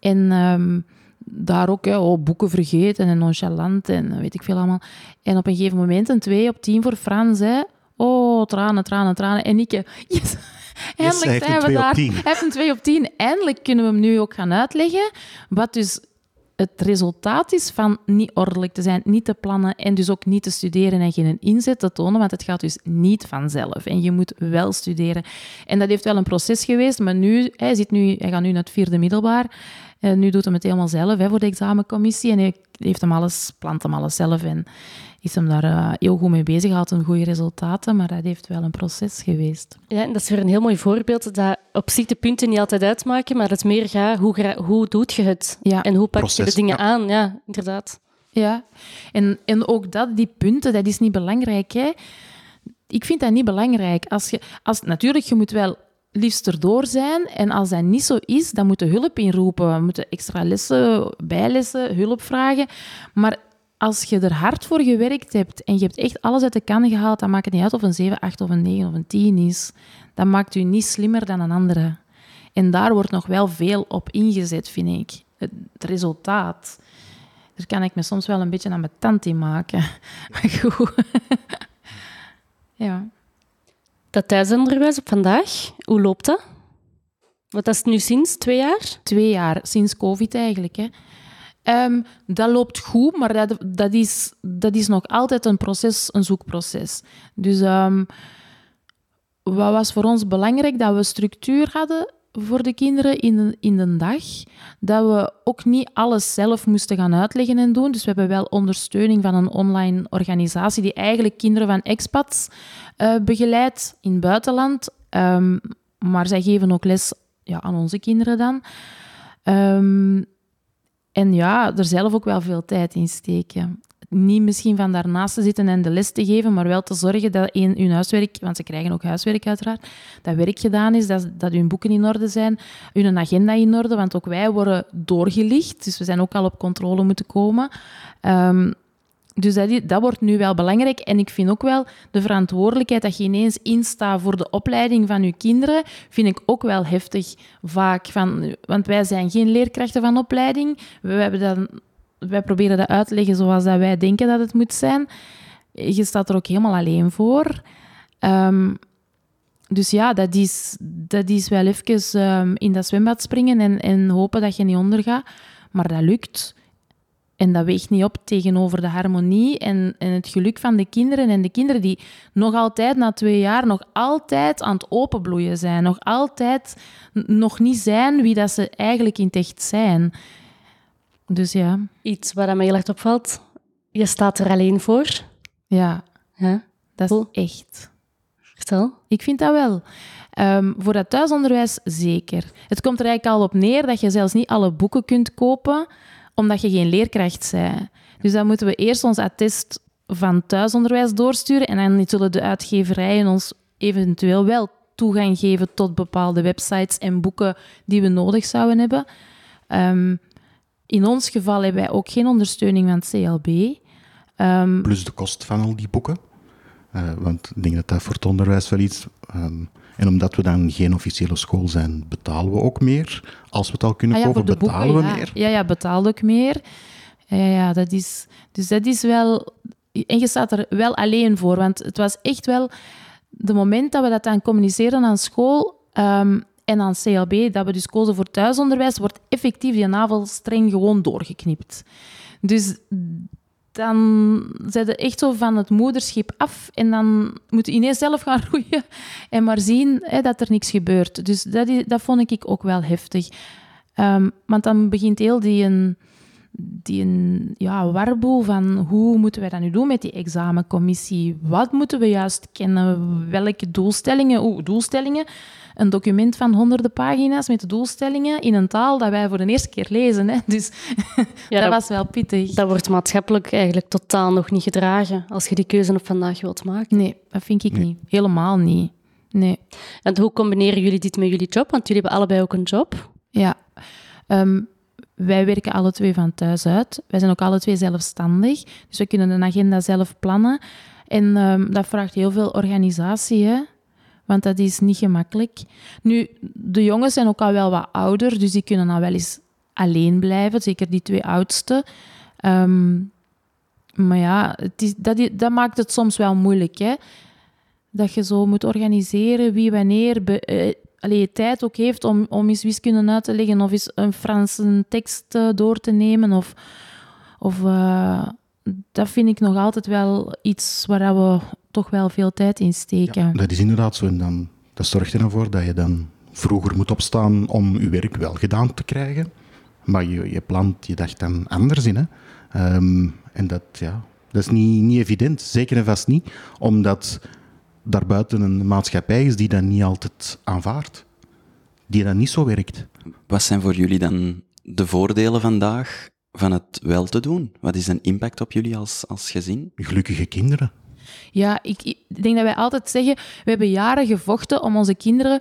En um, daar ook hè, oh, boeken vergeten en nonchalant en weet ik veel allemaal. En op een gegeven moment een 2 op 10 voor Frans. Hè. Oh, tranen, tranen, tranen. En ik, yes, Eindelijk yes, zijn we daar. Hij heeft een 2 op 10. Eindelijk kunnen we hem nu ook gaan uitleggen. Wat dus het resultaat is van niet ordelijk te zijn, niet te plannen en dus ook niet te studeren en geen inzet te tonen, want het gaat dus niet vanzelf. En je moet wel studeren. En dat heeft wel een proces geweest, maar nu, hij, zit nu, hij gaat nu naar het vierde middelbaar. En nu doet hij het helemaal zelf hè, voor de examencommissie. En hij heeft hem alles, plant hem alles zelf en is hem daar uh, heel goed mee bezig. Had een goede resultaten, maar dat heeft wel een proces geweest. Ja, en dat is weer een heel mooi voorbeeld dat op zich de punten niet altijd uitmaken, maar het meer gaat hoe, hoe doet je het? Ja. En hoe pak Proces, je de dingen ja. aan? Ja, inderdaad. Ja, en, en ook dat, die punten, dat is niet belangrijk. Hè? Ik vind dat niet belangrijk. Als je, als, natuurlijk, je moet wel liefst erdoor zijn. En als dat niet zo is, dan moeten hulp inroepen. We moeten extra lessen, bijlessen, hulp vragen. Maar als je er hard voor gewerkt hebt en je hebt echt alles uit de kan gehaald, dan maakt het niet uit of een 7, 8 of een 9 of een 10 is. Dat maakt u niet slimmer dan een andere. En daar wordt nog wel veel op ingezet, vind ik. Het, resultaat. Daar kan ik me soms wel een beetje aan mijn tand in maken. Maar goed. ja. Dat thuisonderwijs op vandaag, hoe loopt dat? Dat is nu sinds twee jaar? Twee jaar, sinds COVID eigenlijk. Hè. Um, dat loopt goed, maar dat, dat, is, dat is nog altijd een proces, een zoekproces. Dus um, wat was voor ons belangrijk? Dat we structuur hadden voor de kinderen in de, in de dag. Dat we ook niet alles zelf moesten gaan uitleggen en doen. Dus we hebben wel ondersteuning van een online organisatie die eigenlijk kinderen van expats uh, begeleidt in het buitenland. Um, maar zij geven ook les ja, aan onze kinderen dan. Um, en ja, er zelf ook wel veel tijd in steken. Niet misschien van daarnaast te zitten en de les te geven, maar wel te zorgen dat in hun huiswerk, want ze krijgen ook huiswerk uiteraard, dat werk gedaan is, dat, dat hun boeken in orde zijn, hun agenda in orde, want ook wij worden doorgelicht, dus we zijn ook al op controle moeten komen. Um, dus dat, dat, wordt nu wel belangrijk. En ik vind ook wel de verantwoordelijkheid dat je ineens instaat voor de opleiding van je kinderen, vind ik ook wel heftig vaak. Van, want wij zijn geen leerkrachten van opleiding. We hebben dan, wij proberen dat uit te leggen zoals dat wij denken dat het moet zijn. Je staat er ook helemaal alleen voor. Um, dus ja, dat is, dat is wel even um, in dat zwembad springen en, en hopen dat je niet ondergaat. Maar dat lukt. En dat weegt niet op tegenover de harmonie en, en het geluk van de kinderen. En de kinderen die nog altijd na twee jaar nog altijd aan het openbloeien zijn. Nog altijd nog niet zijn wie dat ze eigenlijk in het echt zijn. Dus ja. Iets waar mij heel erg opvalt. Je staat er alleen voor. Ja. Ja. Dat Cool. is echt. Vertel. Ik vind dat wel. Ehm, voor dat thuisonderwijs zeker. Het komt er eigenlijk al op neer dat je zelfs niet alle boeken kunt kopen, omdat je geen leerkracht bent. Dus dan moeten we eerst ons attest van thuisonderwijs doorsturen en dan zullen de uitgeverijen ons eventueel wel toegang geven tot bepaalde websites en boeken die we nodig zouden hebben. Ehm, in ons geval hebben wij ook geen ondersteuning van het CLB. Ehm, Plus de kost van al die boeken. Eh, want ik denk dat dat voor het onderwijs wel iets... ehm, en omdat we dan geen officiële school zijn, betalen we ook meer. Als we het al kunnen Ah ja, kopen, betalen boeken, we ja. meer. Ja, ja, betaal ook meer. Ja, ja, dat is... Dus dat is wel... En je staat er wel alleen voor, want het was echt wel... De moment dat we dat dan communiceren aan school ehm, en aan CLB, dat we dus kozen voor thuisonderwijs, wordt effectief die navelstreng gewoon doorgeknipt. Dus dan zijn ze echt zo van het moederschip af en dan moet je ineens zelf gaan roeien en maar zien hè, dat er niks gebeurt. Dus dat, is, dat vond ik ook wel heftig. Ehm, want dan begint heel die, een, die een, ja, warboel van hoe moeten wij dat nu doen met die examencommissie? Wat moeten we juist kennen? Welke doelstellingen? Oeh, doelstellingen. Een document van honderden pagina's met doelstellingen in een taal dat wij voor de eerste keer lezen. Hè? Dus Ja, dat dat, was wel pittig. dat wordt maatschappelijk eigenlijk totaal nog niet gedragen als je die keuze op vandaag wilt maken. Nee, dat vind ik niet. Helemaal niet. Nee. En hoe combineren jullie dit met jullie job? Want jullie hebben allebei ook een job. Ja. Ehm, wij werken alle twee van thuis uit. Wij zijn ook alle twee zelfstandig. Dus we kunnen een agenda zelf plannen. En ehm, dat vraagt heel veel organisatie, hè? Want dat is niet gemakkelijk. Nu, de jongens zijn ook al wel wat ouder, dus die kunnen al wel eens alleen blijven. Zeker die twee oudste. Ehm, maar ja, dat, maakt het soms wel moeilijk. Hè? Dat je zo moet organiseren wie wanneer be, eh, allee, tijd ook heeft om, om eens wiskunde uit te leggen of eens een Franse tekst eh, door te nemen. Of, of eh, dat vind ik nog altijd wel iets waar we toch wel veel tijd in steken. Ja, dat is inderdaad zo. En dan, dat zorgt er dan voor dat je dan vroeger moet opstaan om je werk wel gedaan te krijgen. Maar je, je plant je dag dan anders in. Hè? Ehm, en dat, ja, dat is niet, niet evident. Zeker en vast niet. Omdat daarbuiten een maatschappij is die dat niet altijd aanvaardt. Die dat niet zo werkt. Wat zijn voor jullie dan de voordelen vandaag van het wel te doen? Wat is een impact op jullie als, als gezin? Gelukkige kinderen. Ja, ik, ik denk dat wij altijd zeggen, we hebben jaren gevochten om onze kinderen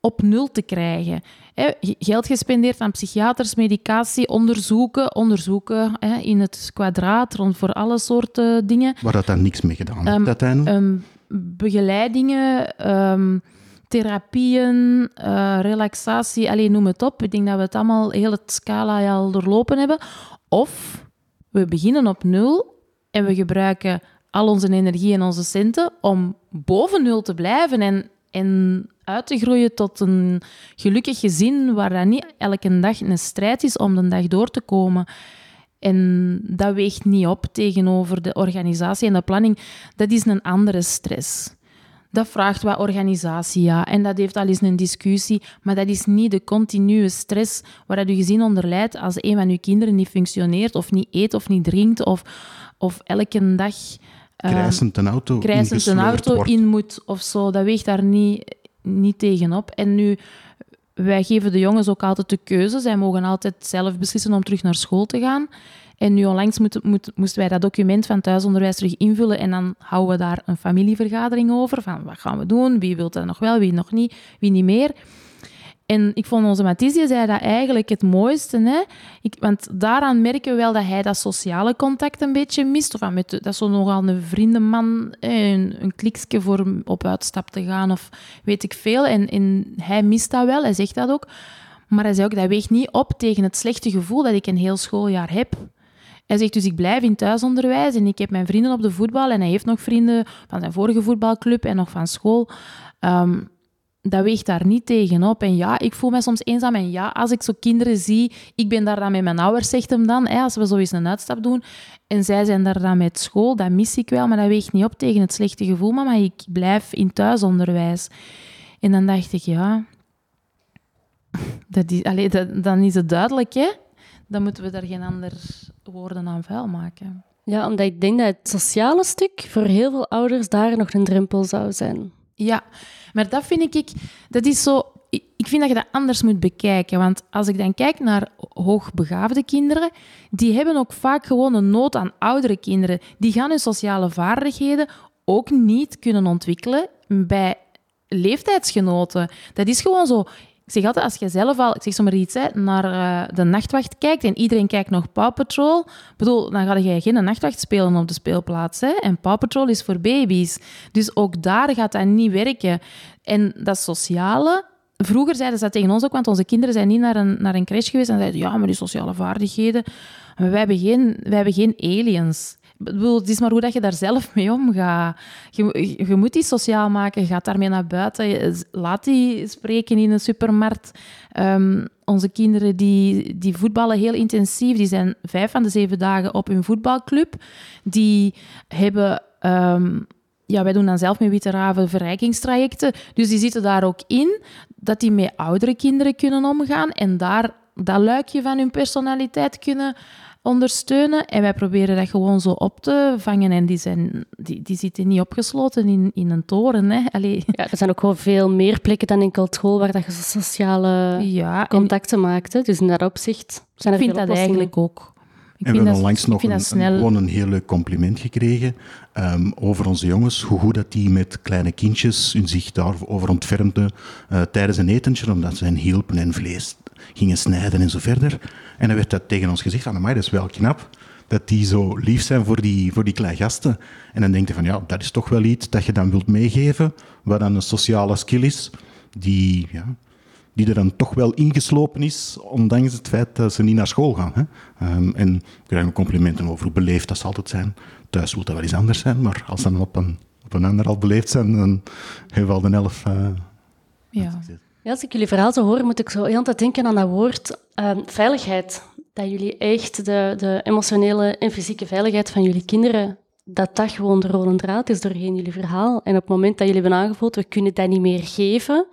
op nul te krijgen. Hè, geld gespendeerd aan psychiaters, medicatie, onderzoeken, onderzoeken hè, in het kwadraat, rond voor alle soorten dingen. Waar dat dan niks mee gedaan heeft Ehm, uiteindelijk. Ehm, begeleidingen, ehm, therapieën, eh, relaxatie, alleen noem het op. Ik denk dat we het allemaal, heel het scala al doorlopen hebben. Of we beginnen op nul en we gebruiken al onze energie en onze centen om boven nul te blijven en, en uit te groeien tot een gelukkig gezin waar dat niet elke dag een strijd is om de dag door te komen. En dat weegt niet op tegenover de organisatie en de planning. Dat is een andere stress. Dat vraagt wat organisatie, ja. En dat heeft al eens een discussie. Maar dat is niet de continue stress waar dat je gezin onder lijdt als een van je kinderen niet functioneert of niet eet of niet drinkt of, of elke dag ehm, Krijsend een auto krijsend een ingesleurd auto wordt. in moet of zo. Dat weegt daar niet, niet tegenop. En nu, wij geven de jongens ook altijd de keuze. Zij mogen altijd zelf beslissen om terug naar school te gaan. En nu onlangs moesten wij dat document van thuisonderwijs terug invullen en dan houden we daar een familievergadering over. Van wat gaan we doen? Wie wil dat nog wel? Wie nog niet? Wie niet meer? En ik vond onze Mathies, die zei dat eigenlijk het mooiste. Hè? Ik, want daaraan merken we wel dat hij dat sociale contact een beetje mist. Of met, dat is zo nogal een vriendenman, een, een kliksje voor op uitstap te gaan of weet ik veel. En, en hij mist dat wel, hij zegt dat ook. Maar hij zei ook, dat weegt niet op tegen het slechte gevoel dat ik een heel schooljaar heb. Hij zegt dus, ik blijf in thuisonderwijs en ik heb mijn vrienden op de voetbal en hij heeft nog vrienden van zijn vorige voetbalclub en nog van school. Ehm, dat weegt daar niet tegenop. En ja, ik voel me soms eenzaam. En ja, als ik zo kinderen zie, ik ben daar dan met mijn ouders, zegt hem dan, hè, als we zo eens een uitstap doen, en zij zijn daar dan met school, dat mis ik wel, maar dat weegt niet op tegen het slechte gevoel, maar ik blijf in thuisonderwijs. En dan dacht ik, ja, dat is, allee, dat, dan is het duidelijk, hè. Dan moeten we daar geen andere woorden aan vuil maken. Ja, omdat ik denk dat het sociale stuk voor heel veel ouders daar nog een drempel zou zijn. Ja, maar dat vind ik, dat is zo. Ik vind dat je dat anders moet bekijken. Want als ik dan kijk naar hoogbegaafde kinderen, die hebben ook vaak gewoon een nood aan oudere kinderen. Die gaan hun sociale vaardigheden ook niet kunnen ontwikkelen bij leeftijdsgenoten. Dat is gewoon zo. Zeg altijd, als je zelf al, ik zeg zomaar iets, hè, naar uh, de nachtwacht kijkt en iedereen kijkt nog Paw Patrol, bedoel, dan ga je geen nachtwacht spelen op de speelplaats. Hè? En Paw Patrol is voor baby's. Dus ook daar gaat dat niet werken. En dat sociale, vroeger zeiden ze dat tegen ons ook, want onze kinderen zijn niet naar een, naar een crash geweest en zeiden, ja, maar die sociale vaardigheden, wij hebben geen, wij hebben geen aliens het is maar hoe dat je daar zelf mee omgaat. Je, je moet die sociaal maken, gaat daarmee naar buiten, laat die spreken in een supermarkt. Um, onze kinderen die, die voetballen heel intensief, die zijn vijf van de zeven dagen op hun voetbalclub. Die hebben... Um, ja, wij doen dan zelf met Witte Raven verrijkingstrajecten. Dus die zitten daar ook in dat die met oudere kinderen kunnen omgaan en daar dat luikje van hun personaliteit kunnen ondersteunen. En wij proberen dat gewoon zo op te vangen. En die, zijn, die, die zitten niet opgesloten in, in een toren. Hè. Allee. Ja, er zijn ook gewoon veel meer plekken dan enkel school waar dat je sociale ja, contacten maakt. Hè. Dus in dat opzicht zijn er Ik vind dat eigenlijk ook. Ik en we hebben onlangs nog een, gewoon een heel leuk compliment gekregen um, over onze jongens. Hoe goed dat die met kleine kindjes hun zich daarover ontfermden uh, tijdens een etentje, omdat ze hen hielpen en vlees gingen snijden en zo verder. En dan werd dat tegen ons gezegd, van, dat is wel knap dat die zo lief zijn voor die, voor die kleine gasten. En dan denk je van, ja, dat is toch wel iets dat je dan wilt meegeven, wat dan een sociale skill is, die, ja, die er dan toch wel ingeslopen is, ondanks het feit dat ze niet naar school gaan. Hè. Um, en ik krijg ook complimenten over hoe beleefd dat zal altijd zijn. Thuis moet dat wel eens anders zijn, maar als ze dan op een, op een ander al beleefd zijn, dan hebben we al de elf... Uh, ja. Als ik jullie verhaal zo hoor, moet ik zo heel tijd denken aan dat woord uh, veiligheid. Dat jullie echt de, de emotionele en fysieke veiligheid van jullie kinderen, dat dat gewoon de rode draad is doorheen jullie verhaal. En op het moment dat jullie hebben aangevoeld, we kunnen dat niet meer geven,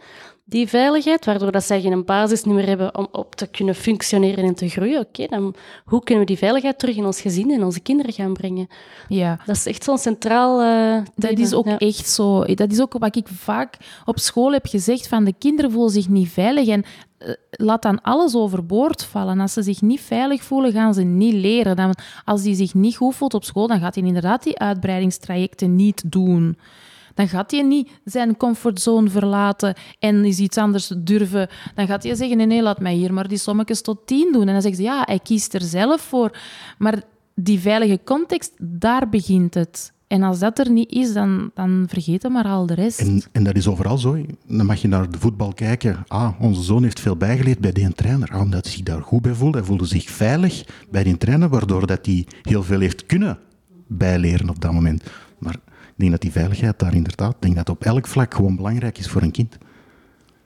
die veiligheid, waardoor dat zij geen basis meer hebben om op te kunnen functioneren en te groeien. Oké, dan hoe kunnen we die veiligheid terug in ons gezin en onze kinderen gaan brengen? Ja. Dat is echt zo'n centraal uh, Dat is ook echt zo. Dat is ook wat ik vaak op school heb gezegd, van de kinderen voelen zich niet veilig en uh, laat dan alles overboord vallen. Als ze zich niet veilig voelen, gaan ze niet leren. Dan, als die zich niet goed voelt op school, dan gaat hij inderdaad die uitbreidingstrajecten niet doen dan gaat hij niet zijn comfortzone verlaten en is iets anders durven. Dan gaat hij zeggen, nee, nee, laat mij hier maar die sommetjes tot tien doen. En dan zegt ze, ja, hij kiest er zelf voor. Maar die veilige context, daar begint het. En als dat er niet is, dan, dan vergeten maar al de rest. En, en, dat is overal zo. Dan mag je naar de voetbal kijken. Ah, onze zoon heeft veel bijgeleerd bij die trainer. Ah, omdat hij zich daar goed bij voelde. Hij voelde zich veilig bij die trainer, waardoor dat hij heel veel heeft kunnen bijleren op dat moment. Maar denk dat die veiligheid daar inderdaad, denk dat op elk vlak gewoon belangrijk is voor een kind.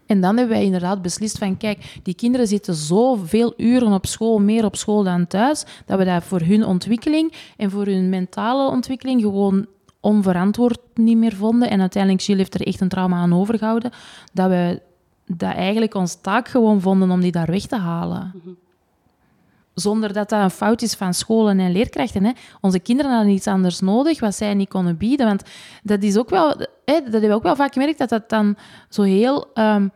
En dan hebben wij inderdaad beslist van, kijk, die kinderen zitten zoveel uren op school, meer op school dan thuis, dat we dat voor hun ontwikkeling en voor hun mentale ontwikkeling gewoon onverantwoord niet meer vonden. En uiteindelijk, Gilles heeft er echt een trauma aan overgehouden, dat we dat eigenlijk ons taak gewoon vonden om die daar weg te halen. Mhm zonder dat dat een fout is van scholen en leerkrachten. Hè. Onze kinderen hadden iets anders nodig wat zij niet konden bieden. Want dat is ook wel, hè, dat hebben we ook wel vaak gemerkt, dat dat dan zo heel ehm,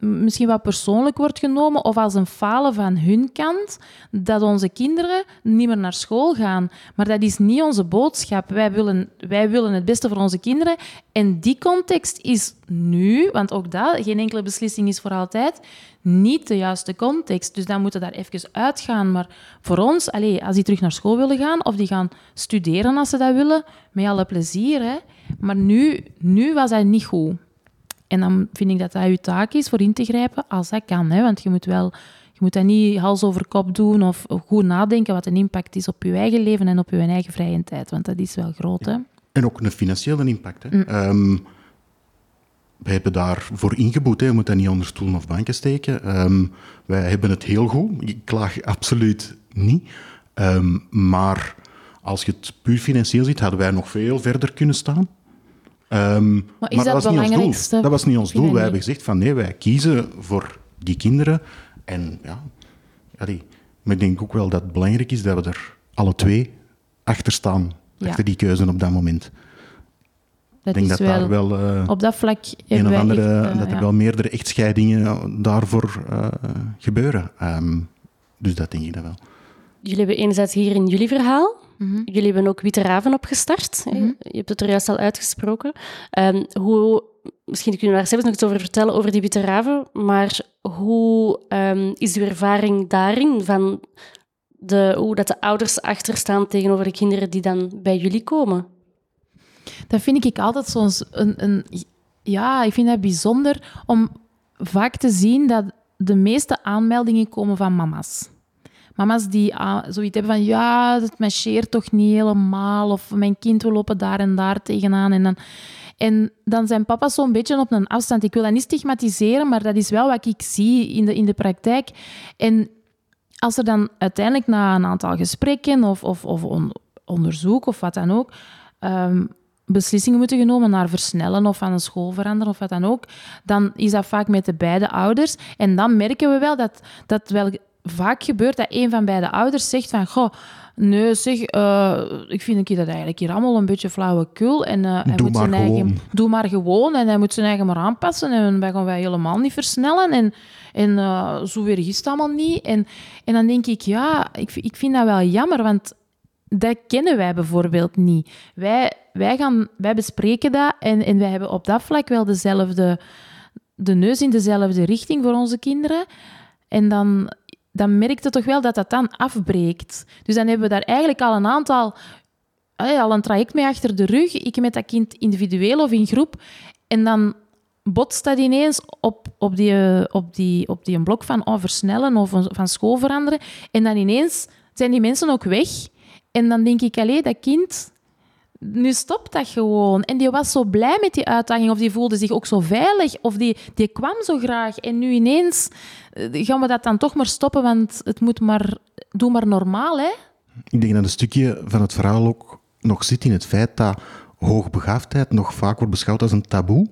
misschien wat persoonlijk wordt genomen of als een falen van hun kant dat onze kinderen niet meer naar school gaan. Maar dat is niet onze boodschap. Wij willen, wij willen het beste voor onze kinderen. En die context is nu, want ook dat, geen enkele beslissing is voor altijd, niet de juiste context. Dus dan moeten we daar even uitgaan. Maar voor ons, allez, als die terug naar school willen gaan of die gaan studeren als ze dat willen, met alle plezier. Hè. Maar nu, nu was dat niet goed. En dan vind ik dat dat je taak is voor in te grijpen als dat kan. Hè? Want je moet, wel, je moet dat niet hals over kop doen of goed nadenken wat een impact is op je eigen leven en op je eigen vrije tijd. Want dat is wel groot. Hè? En ook een financiële impact. Hè? Mm. Ehm, wij hebben daarvoor ingeboet. Hè. Je moet dat niet onder stoelen of banken steken. Ehm, wij hebben het heel goed. Ik klaag absoluut niet. Ehm, maar als je het puur financieel ziet, hadden wij nog veel verder kunnen staan. Ehm, maar is dat, was niet ons doel. Dat was niet ons doel. Wij niet? hebben gezegd van nee, wij kiezen voor die kinderen. En ja, allee, maar ik denk ook wel dat het belangrijk is dat we er alle twee achter staan. Ja. Achter die keuze op dat moment. Dat ik denk is dat daar wel... eh, Op dat vlak een of andere, echt, eh, dat er ja. wel meerdere echtscheidingen daarvoor eh, gebeuren. Ehm, dus dat denk ik dat wel. Jullie hebben enerzijds hier in jullie verhaal. Mhm. Jullie hebben ook Witte Raven opgestart. Mhm. Je hebt het er juist al uitgesproken. Ehm, hoe, misschien kunnen we daar zelfs nog iets over vertellen, over die Witte Raven. Maar hoe ehm, is uw ervaring daarin? Van de, hoe dat de ouders achterstaan tegenover de kinderen die dan bij jullie komen? Dat vind ik altijd zo'n... Een, een, ja, ik vind dat bijzonder om vaak te zien dat de meeste aanmeldingen komen van mama's. Mama's die ah, zoiets hebben van, ja, het marcheert toch niet helemaal, of mijn kind wil lopen daar en daar tegenaan. En dan, en dan zijn papa's zo'n beetje op een afstand. Ik wil dat niet stigmatiseren, maar dat is wel wat ik zie in de, in de praktijk. En als er dan uiteindelijk na een aantal gesprekken of, of, of on- onderzoek of wat dan ook, ehm, beslissingen moeten genomen naar versnellen of aan een school veranderen of wat dan ook, dan is dat vaak met de beide ouders. En dan merken we wel dat dat wel vaak gebeurt dat een van beide ouders zegt van, goh, nee zeg, eh, ik vind dat eigenlijk hier allemaal een beetje flauwekul en eh, hij Doe moet zijn eigen, gewoon. doe maar gewoon en hij moet zijn eigen maar aanpassen en wij gaan wij helemaal niet versnellen en, en eh, zo weer is het allemaal niet. En, en dan denk ik, ja, ik, ik vind dat wel jammer, want dat kennen wij bijvoorbeeld niet. Wij, wij, gaan, wij bespreken dat en, en wij hebben op dat vlak wel dezelfde, de neus in dezelfde richting voor onze kinderen. En dan, dan merkt je toch wel dat dat dan afbreekt. Dus dan hebben we daar eigenlijk al een aantal, eh, al een traject mee achter de rug. Ik met dat kind individueel of in groep. En dan botst dat ineens op, op, die, op, die, op die een blok van oh, versnellen of van school veranderen. En dan ineens zijn die mensen ook weg. En dan denk ik, allee, dat kind, nu stopt dat gewoon. En die was zo blij met die uitdaging, of die voelde zich ook zo veilig, of die, die kwam zo graag. En nu ineens eh, gaan we dat dan toch maar stoppen, want het moet maar, doe maar normaal, hè? Ik denk dat een stukje van het verhaal ook nog zit in het feit dat hoogbegaafdheid nog vaak wordt beschouwd als een taboe.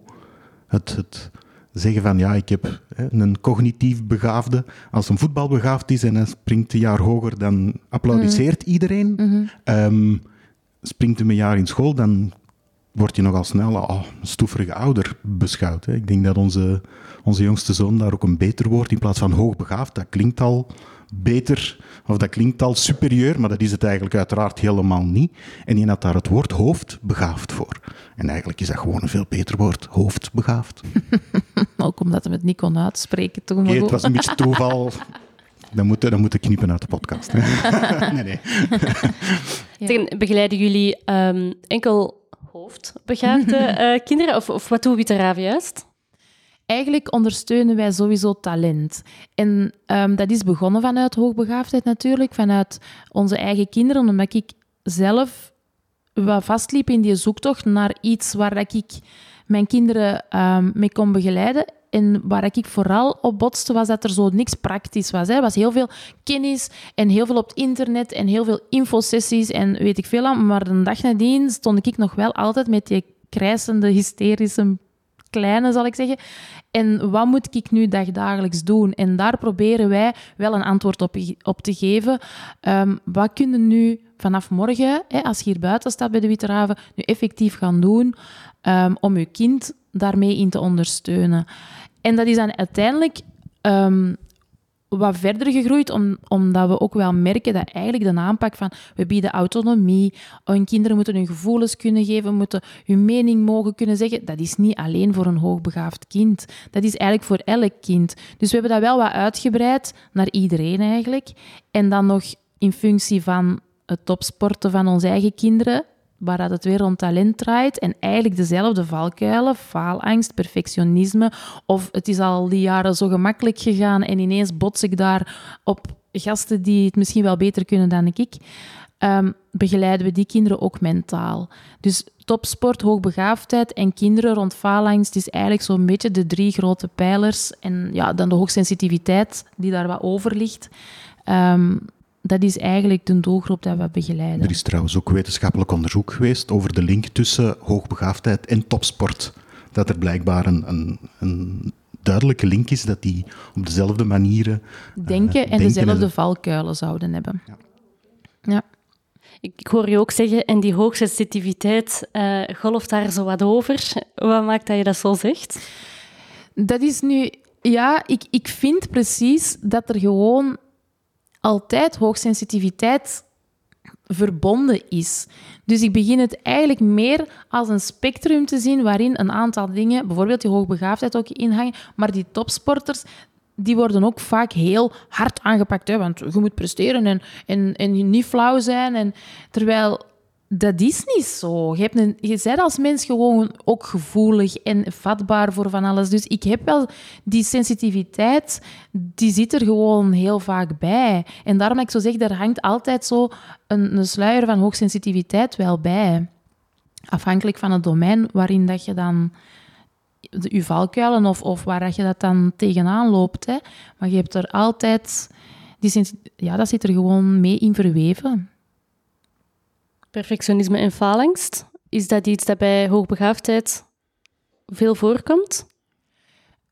Het, het zeggen van, ja, ik heb een cognitief begaafde. Als een voetbalbegaafd is en hij springt een jaar hoger, dan applaudisseert iedereen. Ehm, springt hem een jaar in school, dan wordt je nogal snel als een stoeverige ouder beschouwd. Hè. Ik denk dat onze, onze jongste zoon daar ook een beter woord in plaats van hoogbegaafd. Dat klinkt al beter, of dat klinkt al superieur, maar dat is het eigenlijk uiteraard helemaal niet. En die had daar het woord hoofdbegaafd voor. En eigenlijk is dat gewoon een veel beter woord, hoofdbegaafd. Ook omdat hij het niet kon uitspreken toen. Maar het was een beetje toeval. Dan moeten dan moeten knippen uit de podcast. hè. nee, nee. Ja. Begeleiden jullie ehm, enkel hoofdbegaafde eh, kinderen? Of, of wat doet Witte Raven juist? Eigenlijk ondersteunen wij sowieso talent. En ehm, dat is begonnen vanuit hoogbegaafdheid natuurlijk, vanuit onze eigen kinderen, omdat ik zelf wat vastliep in die zoektocht naar iets waar dat ik mijn kinderen ehm, mee kon begeleiden. En waar ik vooral op botste, was dat er zo niks praktisch was. Er was heel veel kennis en heel veel op het internet en heel veel infosessies en weet ik veel aan. Maar de dag nadien stond ik nog wel altijd met die krijsende, hysterische kleine, zal ik zeggen. En wat moet ik nu dagdagelijks doen? En daar proberen wij wel een antwoord op, op te geven. Ehm, wat kunnen nu vanaf morgen, hè, als je hier buiten staat bij de Witte Raven, nu effectief gaan doen ehm, om je kind daarmee in te ondersteunen? En dat is dan uiteindelijk ehm, wat verder gegroeid, om, omdat we ook wel merken dat eigenlijk de aanpak van we bieden autonomie, hun kinderen moeten hun gevoelens kunnen geven, moeten hun mening mogen kunnen zeggen, dat is niet alleen voor een hoogbegaafd kind. Dat is eigenlijk voor elk kind. Dus we hebben dat wel wat uitgebreid naar iedereen eigenlijk. En dan nog in functie van het topsporten van onze eigen kinderen, waar dat het weer rond talent draait en eigenlijk dezelfde valkuilen, faalangst, perfectionisme, of het is al die jaren zo gemakkelijk gegaan en ineens bots ik daar op gasten die het misschien wel beter kunnen dan ik. ehm, begeleiden we die kinderen ook mentaal. Dus topsport, hoogbegaafdheid en kinderen rond faalangst is eigenlijk zo'n beetje de drie grote pijlers. En ja, dan de hoogsensitiviteit die daar wat over ligt. Ehm, dat is eigenlijk de doelgroep dat we begeleiden. Er is trouwens ook wetenschappelijk onderzoek geweest over de link tussen hoogbegaafdheid en topsport. Dat er blijkbaar een, een, een duidelijke link is dat die op dezelfde manieren uh, denken en dezelfde valkuilen zouden hebben. Ja. ja. Ik hoor je ook zeggen, en die hoogsensitiviteit uh, golft daar zo wat over. Wat maakt dat je dat zo zegt? Dat is nu... Ja, ik, ik vind precies dat er gewoon altijd hoogsensitiviteit verbonden is. Dus ik begin het eigenlijk meer als een spectrum te zien waarin een aantal dingen, bijvoorbeeld die hoogbegaafdheid ook inhangen, maar die topsporters, die worden ook vaak heel hard aangepakt. Hè? Want je moet presteren en, en, en niet flauw zijn. En, terwijl dat is niet zo. Je, hebt een, je bent als mens gewoon ook gevoelig en vatbaar voor van alles. Dus ik heb wel die sensitiviteit, die zit er gewoon heel vaak bij. En daarom ik zo zeg, er hangt altijd zo een, een sluier van hoogsensitiviteit wel bij. Afhankelijk van het domein waarin dat je dan de, je valkuilen of, of waar dat je dat dan tegenaan loopt. Hè. Maar je hebt er altijd... Die ja, dat zit er gewoon mee in verweven. Perfectionisme en faalangst, is dat iets dat bij hoogbegaafdheid veel voorkomt?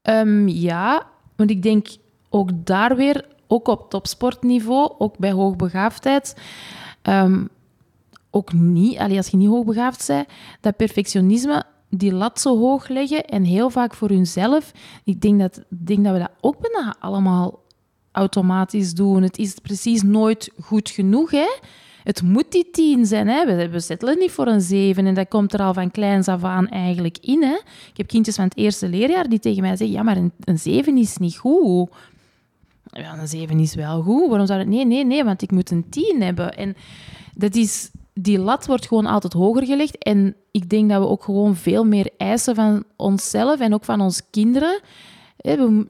Um, ja, want ik denk ook daar weer, ook op topsportniveau, ook bij hoogbegaafdheid, um, ook niet, allee, als je niet hoogbegaafd bent, dat perfectionisme die lat zo hoog leggen en heel vaak voor hunzelf. Ik denk dat, dat we dat ook bijna allemaal automatisch doen. Het is precies nooit goed genoeg, hè? Het moet die tien zijn. Hè? We, zetten niet voor een zeven. En dat komt er al van kleins af aan eigenlijk in. Hè? Ik heb kindjes van het eerste leerjaar die tegen mij zeggen... Ja, maar een, een zeven is niet goed. Ja, een zeven is wel goed. Waarom zou het... Nee, nee, nee, want ik moet een tien hebben. En dat is... Die lat wordt gewoon altijd hoger gelegd. En ik denk dat we ook gewoon veel meer eisen van onszelf en ook van onze kinderen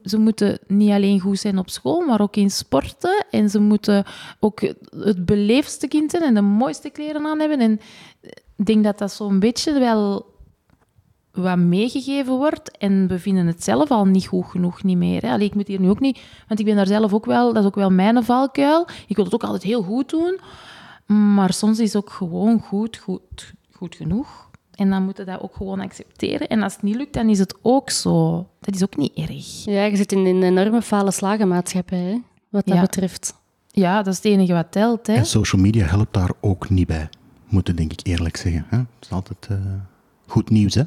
ze moeten niet alleen goed zijn op school, maar ook in sporten. En ze moeten ook het beleefdste kind zijn en de mooiste kleren aan hebben. En ik denk dat dat zo'n beetje wel wat meegegeven wordt. En we vinden het zelf al niet goed genoeg niet meer. Hè. Ik moet hier nu ook niet... Want ik ben daar zelf ook wel... Dat is ook wel mijn valkuil. Ik wil het ook altijd heel goed doen. Maar soms is ook gewoon goed, goed, goed genoeg. En dan moeten we dat ook gewoon accepteren. En als het niet lukt, dan is het ook zo. Dat is ook niet erg. Ja, je zit in een enorme fale slagenmaatschappij, hè, wat dat betreft. Ja, dat is het enige wat telt. Hè. En social media helpt daar ook niet bij, moeten denk ik eerlijk zeggen. Hè? Het is altijd uh, goed nieuws, hè?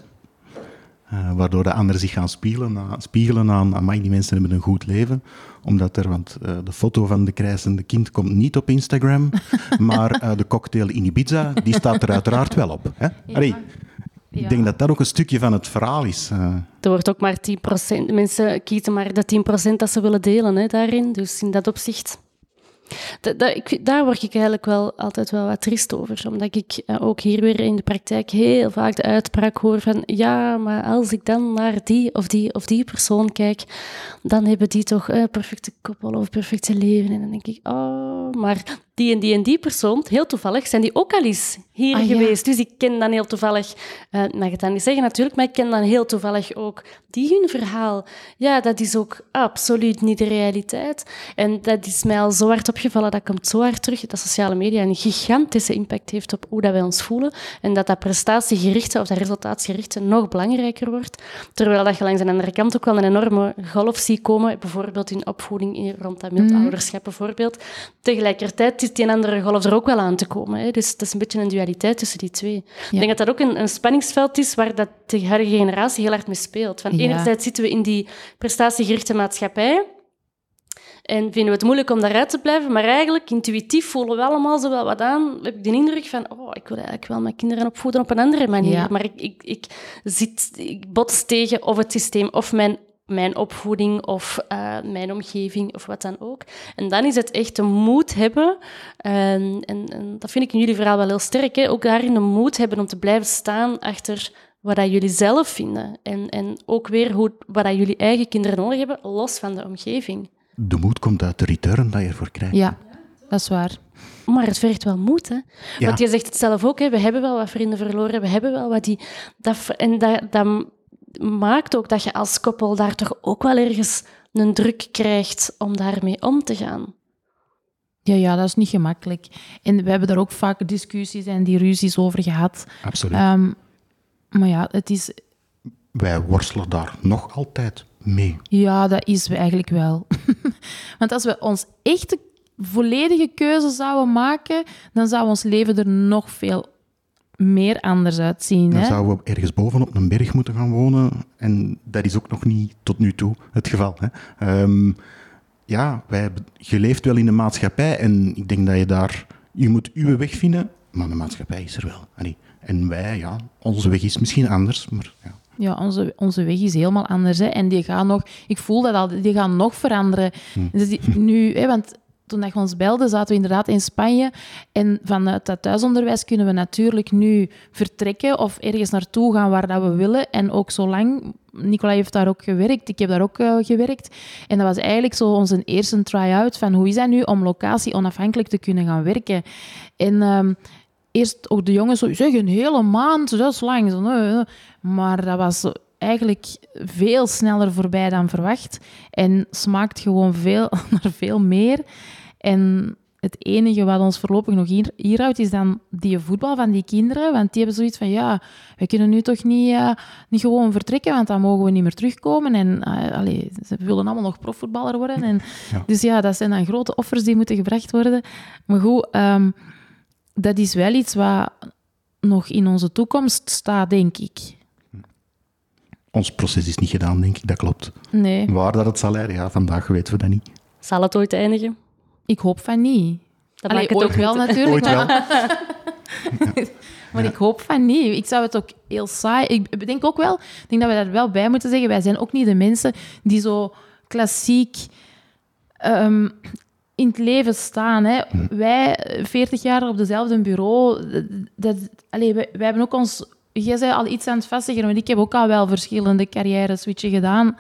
Uh, waardoor de anderen zich gaan spiegelen, uh, spiegelen aan, amai, die mensen hebben een goed leven. Omdat er, want uh, de foto van de krijzende kind komt niet op Instagram, maar de cocktail in Ibiza, die staat er uiteraard wel op. Hè? Allee, ik denk dat dat ook een stukje van het verhaal is. Er wordt ook maar 10%, mensen kiezen maar de 10% dat ze willen delen hè, daarin. Dus in dat opzicht daar word ik eigenlijk wel altijd wel wat triest over. Omdat ik eh, ook hier weer in de praktijk heel vaak de uitspraak hoor van ja, maar als ik dan naar die of die of die persoon kijk, dan hebben die toch een perfecte koppel of perfecte leven. En dan denk ik, oh, maar die en die en die persoon, heel toevallig, zijn die ook al eens hier ah, geweest. Dus ik ken dan heel toevallig, uh, mag het dan niet zeggen natuurlijk, maar ik ken dan heel toevallig ook die hun verhaal. Ja, dat is ook absoluut niet de realiteit. En dat is mij al zo hard opgevallen, dat komt zo hard terug, dat sociale media een gigantische impact heeft op hoe dat wij ons voelen. En dat dat prestatiegerichte of dat resultaatsgerichte nog belangrijker wordt. Terwijl dat je langs de andere kant ook wel een enorme golf ziet komen, bijvoorbeeld in opvoeding rond dat mild ouderschap bijvoorbeeld. Tegelijkertijd is die andere golf er ook wel aan te komen. Hè. Dus dat is een beetje een dualiteit tussen die twee. Ik denk dat dat ook een, een, spanningsveld is waar dat de huidige generatie heel hard mee speelt. Van enerzijds zitten we in die prestatiegerichte maatschappij en vinden we het moeilijk om daaruit te blijven, maar eigenlijk intuïtief voelen we allemaal zo wel wat aan. Heb ik de indruk van, oh, ik wil eigenlijk wel mijn kinderen opvoeden op een andere manier. Maar ik, ik, ik, zit, ik bots tegen of het systeem of mijn mijn opvoeding of uh, mijn omgeving of wat dan ook. En dan is het echt de moed hebben, en, en, en, dat vind ik in jullie verhaal wel heel sterk, hè? ook daarin de moed hebben om te blijven staan achter wat dat jullie zelf vinden. En, en ook weer hoe, wat dat jullie eigen kinderen nodig hebben, los van de omgeving. De moed komt uit de return dat je ervoor krijgt. Ja, dat is waar. Maar het vergt wel moed, hè? Ja. Want je zegt het zelf ook, hè? we hebben wel wat vrienden verloren, we hebben wel wat die... Dat, en dat, dat maakt ook dat je als koppel daar toch ook wel ergens een druk krijgt om daarmee om te gaan. Ja, ja, dat is niet gemakkelijk. En we hebben daar ook vaak discussies en die ruzies over gehad. Absoluut. Ehm, maar ja, het is... Wij worstelen daar nog altijd mee. Ja, dat is we eigenlijk wel. Want als we ons echte volledige keuze zouden maken, dan zou ons leven er nog veel meer anders uitzien. Dan Hè? zouden we ergens boven op een berg moeten gaan wonen. En dat is ook nog niet tot nu toe het geval. Hè. Ehm, ja, wij, hebben- je leeft wel in een maatschappij en ik denk dat je daar... Je moet uw weg vinden, maar de maatschappij is er wel. Allee, En wij, ja, onze weg is misschien anders, maar ja. Ja, onze, onze weg is helemaal anders. Hè. En die gaan nog, ik voel dat al, die gaan nog veranderen. Dus die, nu, hè, want toen dat je ons belde, zaten we inderdaad in Spanje. En vanuit dat thuisonderwijs kunnen we natuurlijk nu vertrekken of ergens naartoe gaan waar dat we willen. En ook zo lang. Heeft daar ook gewerkt, ik heb daar ook eh, gewerkt. En dat was eigenlijk zo onze eerste try-out van hoe is dat nu om locatie onafhankelijk te kunnen gaan werken. En ehm, eerst ook de jongens zo, zeg, een hele maand, dat is lang. Zo. Maar dat was eigenlijk veel sneller voorbij dan verwacht. En smaakt gewoon veel naar veel meer. En het enige wat ons voorlopig nog hier, hier houdt, is dan die voetbal van die kinderen. Want die hebben zoiets van, ja, we kunnen nu toch niet, eh, niet gewoon vertrekken, want dan mogen we niet meer terugkomen. En allee, ze willen allemaal nog profvoetballer worden. En, Ja. Dus ja, dat zijn dan grote offers die moeten gebracht worden. Maar goed, ehm, dat is wel iets wat nog in onze toekomst staat, denk ik. Ons proces is niet gedaan, denk ik, dat klopt. Nee, Waar dat het zal leiden, ja, vandaag weten we dat niet. Zal het ooit eindigen? Ik hoop van niet. Dat Allee, ooit ook wel niet. natuurlijk. Ooit wel. Maar, ik hoop van niet. Ik zou het ook heel saai... Ik denk ook wel... Ik denk dat we daar wel bij moeten zeggen. Wij zijn ook niet de mensen die zo klassiek ehm, in het leven staan. Hè. Wij, eh, 40 jaar op dezelfde bureau... Dat, allee, wij, wij hebben ook ons... Jij zei al iets aan het vestigen, want ik heb ook al wel verschillende carrière-switchen gedaan.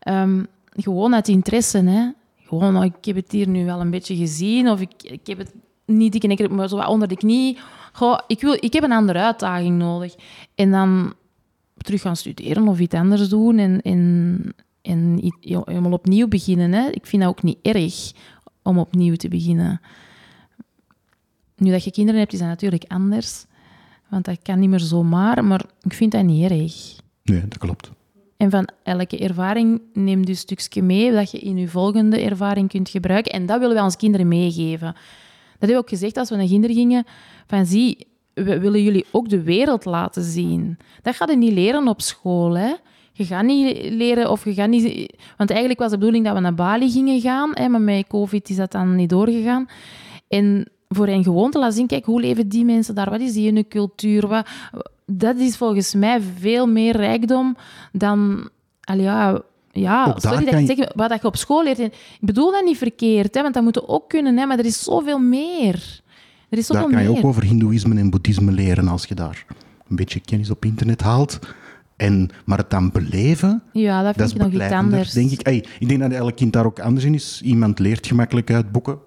Ehm, gewoon uit interesse, hè. Gewoon, oh, ik heb het hier nu wel een beetje gezien, of ik, ik heb het niet dik en maar zo wat onder de knie. Goh, ik, wil, ik heb een andere uitdaging nodig. En dan terug gaan studeren of iets anders doen en, en, en helemaal opnieuw beginnen. Hè. Ik vind dat ook niet erg om opnieuw te beginnen. Nu dat je kinderen hebt, is dat natuurlijk anders. Want dat kan niet meer zomaar, maar ik vind dat niet erg. Nee, dat klopt. En van elke ervaring neem je een stukje mee dat je in je volgende ervaring kunt gebruiken. En dat willen wij ons kinderen meegeven. Dat hebben we ook gezegd als we naar kinderen gingen. Van zie, we willen jullie ook de wereld laten zien. Dat ga je niet leren op school, hè. Je gaat niet leren of je gaat niet... Want eigenlijk was de bedoeling dat we naar Bali gingen gaan, hè, maar met covid is dat dan niet doorgegaan. En voor hen gewoon te laten zien, kijk, hoe leven die mensen daar? Wat is die hun cultuur? Wat, dat is volgens mij veel meer rijkdom dan... Al ja, ja sorry dat ik je- zeg, wat je op school leert. Ik bedoel dat niet verkeerd, hè, want dat moet je ook kunnen, hè, maar er is zoveel meer. Er is zoveel Daar kan je meer. ook over hindoeïsme en boeddhisme leren als je daar een beetje kennis op internet haalt. En, maar het dan beleven, Ja, dat dat vind is ik nog iets anders. denk ik. Ik denk dat elk kind daar ook anders in is. Iemand leert gemakkelijk uit boeken,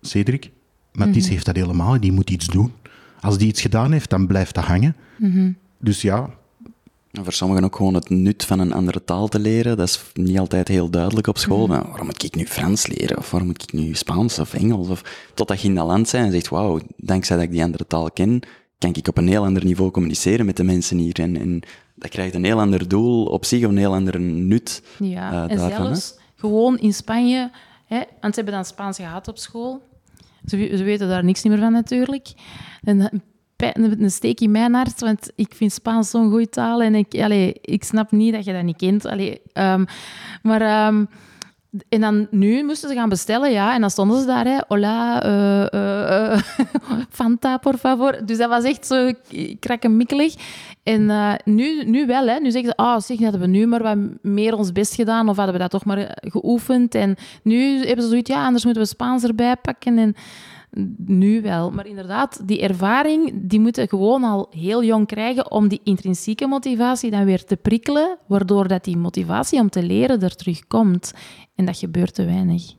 Cedric. Maar Mhm. Ties heeft dat helemaal, die moet iets doen. Als die iets gedaan heeft, dan blijft dat hangen. Mhm. Dus ja, En voor sommigen ook gewoon het nut van een andere taal te leren. Dat is niet altijd heel duidelijk op school. Maar waarom moet ik nu Frans leren? Of waarom moet ik nu Spaans of Engels? Of, totdat je in dat land bent en zegt, wauw, dankzij dat ik die andere taal ken, kan ik op een heel ander niveau communiceren met de mensen hier. En, en dat krijgt een heel ander doel op zich, een heel ander nut Ja, en daarvan. hè. zelfs gewoon in Spanje, hè, want ze hebben dan Spaans gehad op school. Ze, we- ze weten daar niks meer van natuurlijk. En een steek in mijn hart, want ik vind Spaans zo'n goede taal en ik, allee, ik snap niet dat je dat niet kent. Allee, ehm, maar... ehm, en dan nu moesten ze gaan bestellen, ja. En dan stonden ze daar, hè. Hola, eh, eh, eh, Fanta, por favor. Dus dat was echt zo krakkemikkelig. En nu, nu wel, hè. Nu zeggen ze, ah, zeg, hadden we nu maar wat meer ons best gedaan. Of hadden we dat toch maar geoefend. En nu hebben ze zoiets, ja, anders moeten we Spaans erbij pakken. En nu wel. Maar inderdaad, die ervaring, die moeten gewoon al heel jong krijgen om die intrinsieke motivatie dan weer te prikkelen, waardoor dat die motivatie om te leren er terugkomt. En dat gebeurt te weinig.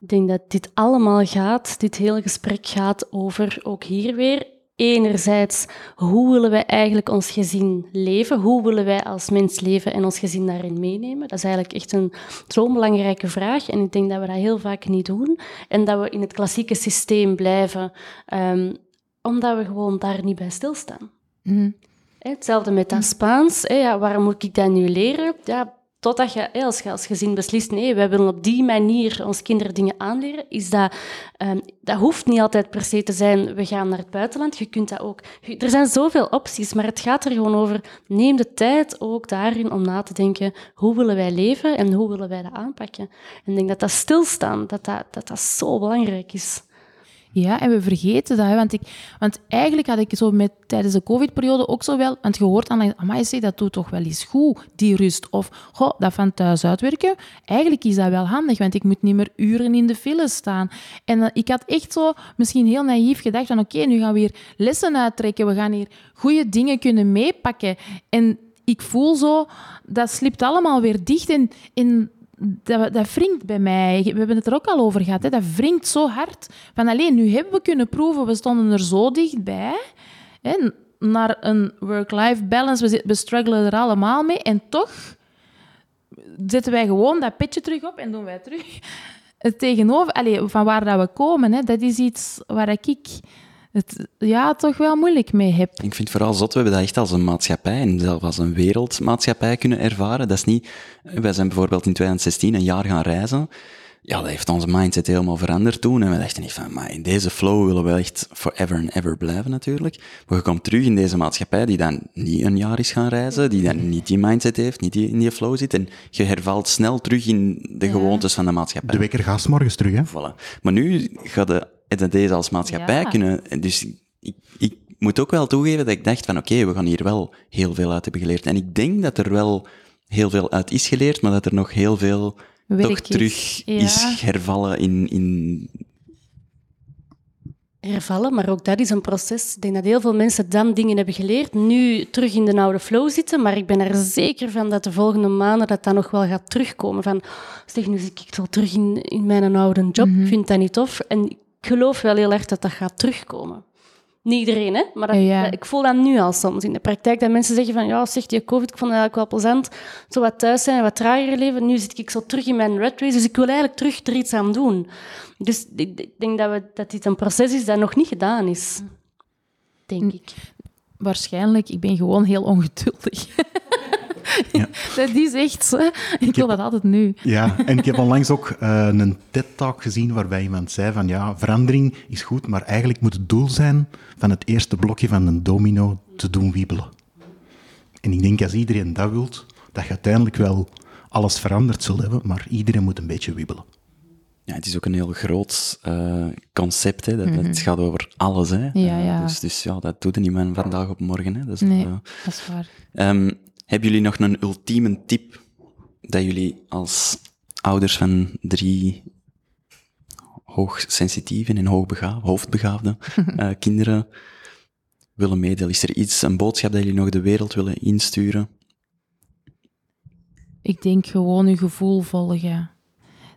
Ik denk dat dit allemaal gaat, dit hele gesprek gaat over, ook hier weer, enerzijds, hoe willen wij eigenlijk ons gezin leven? Hoe willen wij als mens leven en ons gezin daarin meenemen? Dat is eigenlijk echt een zo'n belangrijke vraag. En ik denk dat we dat heel vaak niet doen. En dat we in het klassieke systeem blijven, um, omdat we gewoon daar niet bij stilstaan. Mm. Hetzelfde met dat Spaans. Ja, waarom moet ik dat nu leren? Ja, Totdat je als, je als gezin beslist, nee, wij willen op die manier onze kinderen dingen aanleren, is dat, um, dat hoeft niet altijd per se te zijn, we gaan naar het buitenland. Je kunt dat ook. Er zijn zoveel opties, maar het gaat er gewoon over, neem de tijd ook daarin om na te denken, hoe willen wij leven en hoe willen wij dat aanpakken? En ik denk dat dat stilstaan, dat dat, dat, dat zo belangrijk is. Ja, en we vergeten dat. Want, ik, want eigenlijk had ik zo met, tijdens de covid-periode ook zo wel... Want gehoord aan, amai, zeg, dat doet toch wel eens goed, die rust. Of, goh, dat van thuis uitwerken, eigenlijk is dat wel handig, want ik moet niet meer uren in de file staan. En uh, ik had echt zo misschien heel naïef gedacht van, oké, nu gaan we hier lessen uittrekken. We gaan hier goede dingen kunnen meepakken. En ik voel zo, dat slipt allemaal weer dicht. En, en dat, dat wringt bij mij. We hebben het er ook al over gehad. Hè. Dat wringt zo hard. Van alleen, nu hebben we kunnen proeven, we stonden er zo dichtbij. Hè, naar een work-life balance. We, we struggelen er allemaal mee. En toch zetten wij gewoon dat petje terug op en doen wij terug het tegenover. Allee, van waar dat we komen, hè, dat is iets waar ik het ja, toch wel moeilijk mee heb. Ik vind vooral zot, we hebben dat echt als een maatschappij en zelfs als een wereldmaatschappij kunnen ervaren. Dat is niet, wij zijn bijvoorbeeld in 2016 een jaar gaan reizen. Ja, dat heeft onze mindset helemaal veranderd toen. En we dachten niet van, maar in deze flow willen we echt forever and ever blijven natuurlijk. Maar je komt terug in deze maatschappij die dan niet een jaar is gaan reizen, die dan niet die mindset heeft, niet die, in die flow zit. En je hervalt snel terug in de gewoontes van de maatschappij. De wekker gaat morgens terug, hè? Voilà. Maar nu gaat de deze als maatschappij kunnen. Dus ik, ik moet ook wel toegeven dat ik dacht van oké, we gaan hier wel heel veel uit hebben geleerd. En ik denk dat er wel heel veel uit is geleerd, maar dat er nog heel veel toch terug is hervallen in, in hervallen, maar ook dat is een proces. Ik denk dat heel veel mensen dan dingen hebben geleerd, nu terug in de oude flow zitten, maar ik ben er zeker van dat de volgende maanden dat dat nog wel gaat terugkomen. Van, zeg, nu zit ik zo terug in, in mijn oude job, mhm. ik vind dat niet tof. En geloof wel heel erg dat dat gaat terugkomen. Niet iedereen, hè? maar dat, ik voel dat nu al soms in de praktijk. Dat mensen zeggen van, ja, zegt je COVID, ik vond het eigenlijk wel plezant. Zo wat thuis zijn en wat trager leven. Nu zit ik zo terug in mijn red race, dus ik wil eigenlijk terug er iets aan doen. Dus ik denk dat, we, dat dit een proces is dat nog niet gedaan is. Denk ik. Waarschijnlijk, ik ben gewoon heel ongeduldig. Ja. dat is echt zo. Ik, wil dat altijd nu. Ja, en ik heb onlangs ook uh, een TED-talk gezien waarbij iemand zei van ja, verandering is goed, maar eigenlijk moet het doel zijn van het eerste blokje van een domino te doen wiebelen. En ik denk als iedereen dat wilt, dat je uiteindelijk wel alles veranderd zult hebben, maar iedereen moet een beetje wiebelen. Ja, het is ook een heel groot uh, concept. Hè. Dat, Het mhm. gaat over alles. Hè. Ja, ja. Uh, dus, dus ja, dat doet niet van vandaag op morgen. Hè. Dat is, nee, dat is waar. Um, hebben jullie nog een ultieme tip dat jullie als ouders van drie hoogsensitieve en hoogbegaafde, hoofdbegaafde uh, kinderen willen meedelen? Is er iets, een boodschap dat jullie nog de wereld willen insturen? Ik denk gewoon je gevoel volgen.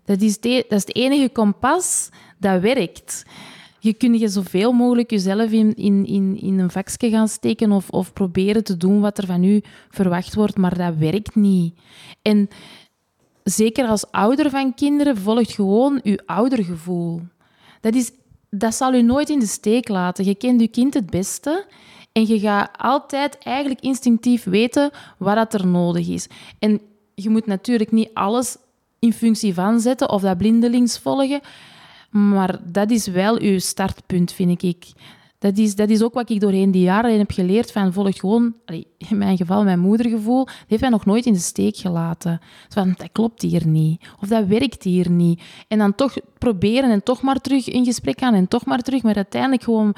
Dat is, de, dat is het enige kompas dat werkt je kunt je zoveel mogelijk jezelf in, in, in, in een vakje gaan steken of, of proberen te doen wat er van u verwacht wordt, maar dat werkt niet. En zeker als ouder van kinderen, volgt gewoon uw oudergevoel. Dat, is, dat zal u nooit in de steek laten. Je kent uw kind het beste en je gaat altijd eigenlijk instinctief weten wat dat er nodig is. En je moet natuurlijk niet alles in functie van zetten of dat blindelings volgen. Maar dat is wel uw startpunt, vind ik. Dat is, dat is ook wat ik doorheen die jaren heb geleerd. Van volg gewoon, in mijn geval mijn moedergevoel, heeft mij nog nooit in de steek gelaten. Van, dat klopt hier niet. Of dat werkt hier niet. En dan toch proberen en toch maar terug in gesprek gaan en toch maar terug. Maar uiteindelijk gewoon...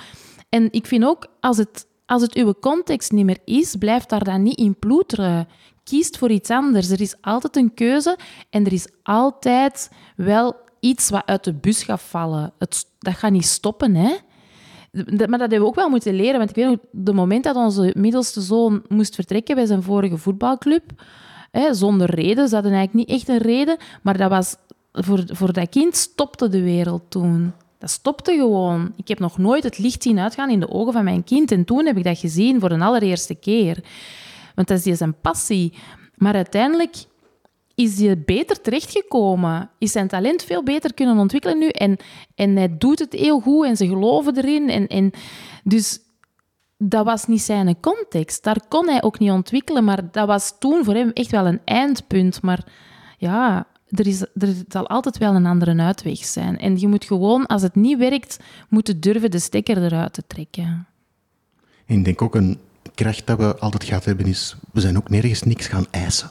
En ik vind ook, als het, als het uw context niet meer is, blijf daar dan niet in ploeteren. Kiest voor iets anders. Er is altijd een keuze en er is altijd wel iets wat uit de bus gaat vallen. Het, dat gaat niet stoppen, hè. Maar dat hebben we ook wel moeten leren. Want ik weet nog, de moment dat onze middelste zoon moest vertrekken bij zijn vorige voetbalclub, hè, zonder reden, ze hadden eigenlijk niet echt een reden, maar dat was voor, voor dat kind stopte de wereld toen. Dat stopte gewoon. Ik heb nog nooit het licht zien uitgaan in de ogen van mijn kind. En toen heb ik dat gezien voor de allereerste keer. Want dat is zijn passie. Maar uiteindelijk is hij beter terechtgekomen. Is zijn talent veel beter kunnen ontwikkelen nu. En, en hij doet het heel goed en ze geloven erin. En, en dus dat was niet zijn context. Daar kon hij ook niet ontwikkelen. Maar dat was toen voor hem echt wel een eindpunt. Maar ja, er, is, er zal altijd wel een andere uitweg zijn. En je moet gewoon, als het niet werkt, moeten durven de stekker eruit te trekken. En ik denk ook een kracht dat we altijd gehad hebben is, we zijn ook nergens niks gaan eisen.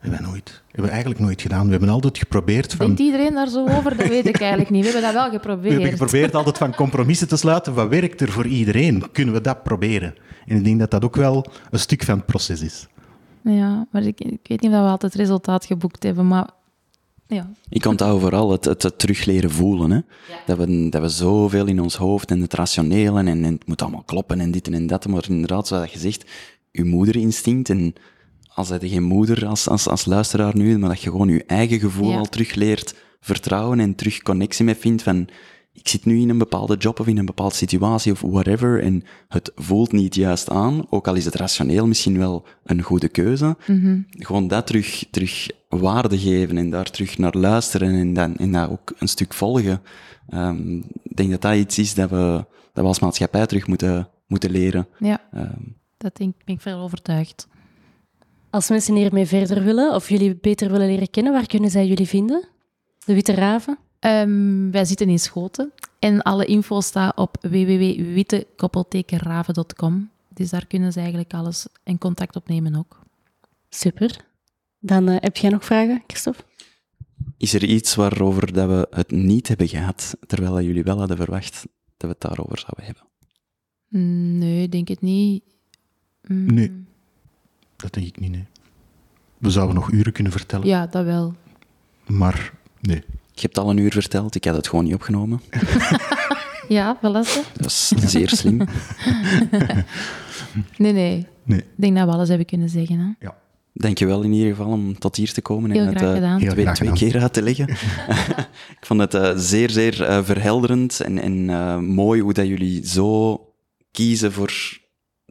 Hebben we nooit. Hebben we eigenlijk nooit gedaan. We hebben altijd geprobeerd van... Denkt iedereen daar zo over? Dat weet ik eigenlijk niet. We hebben dat wel geprobeerd. We hebben geprobeerd altijd van compromissen te sluiten. Wat werkt er voor iedereen? Kunnen we dat proberen? En ik denk dat dat ook wel een stuk van het proces is. Ja, maar ik, ik weet niet of we altijd resultaat geboekt hebben, maar ja. Ik onthoud vooral het, het, het terug leren voelen. Hè? Dat, we, dat we zoveel in ons hoofd en het rationele en, en het moet allemaal kloppen en dit en dat. Maar inderdaad, zoals je zegt, je moederinstinct en als je geen moeder als, als, als luisteraar nu, maar dat je gewoon je eigen gevoel Ja. al terug leert vertrouwen en terug connectie mee vindt van ik zit nu in een bepaalde job of in een bepaalde situatie of whatever en het voelt niet juist aan, ook al is het rationeel misschien wel een goede keuze. Gewoon dat terug, terug waarde geven en daar terug naar luisteren en, dan, en dat ook een stuk volgen. Ehm, ik denk dat dat iets is dat we, dat we als maatschappij terug moeten, moeten leren. ja, Ehm, dat denk, ben ik veel overtuigd. Als mensen hiermee verder willen of jullie beter willen leren kennen, waar kunnen zij jullie vinden? De Witte Raven? Ehm, wij zitten in Schoten en alle info staat op www.wittekoppeltekenraven.com. Dus daar kunnen ze eigenlijk alles in contact opnemen ook. Super. Dan eh, heb jij nog vragen, Christophe? Is er iets waarover dat we het niet hebben gehad, terwijl dat jullie wel hadden verwacht dat we het daarover zouden hebben? Mm, Nee, ik denk het niet. Mm, Nee. Dat denk ik niet, nee. We zouden nog uren kunnen vertellen, Ja, dat wel. maar nee. Je hebt al een uur verteld, ik had het gewoon niet opgenomen. Ja, wel eens. hè? Dat is zeer slim. Nee, nee. nee. Ik denk dat we alles hebben kunnen zeggen. Hè? Ja. Dankjewel in ieder geval om tot hier te komen Heel en het eh. Heel twee, twee keer uit te leggen. ik vond het eh, zeer, zeer eh, verhelderend en, en eh, mooi hoe dat jullie zo kiezen voor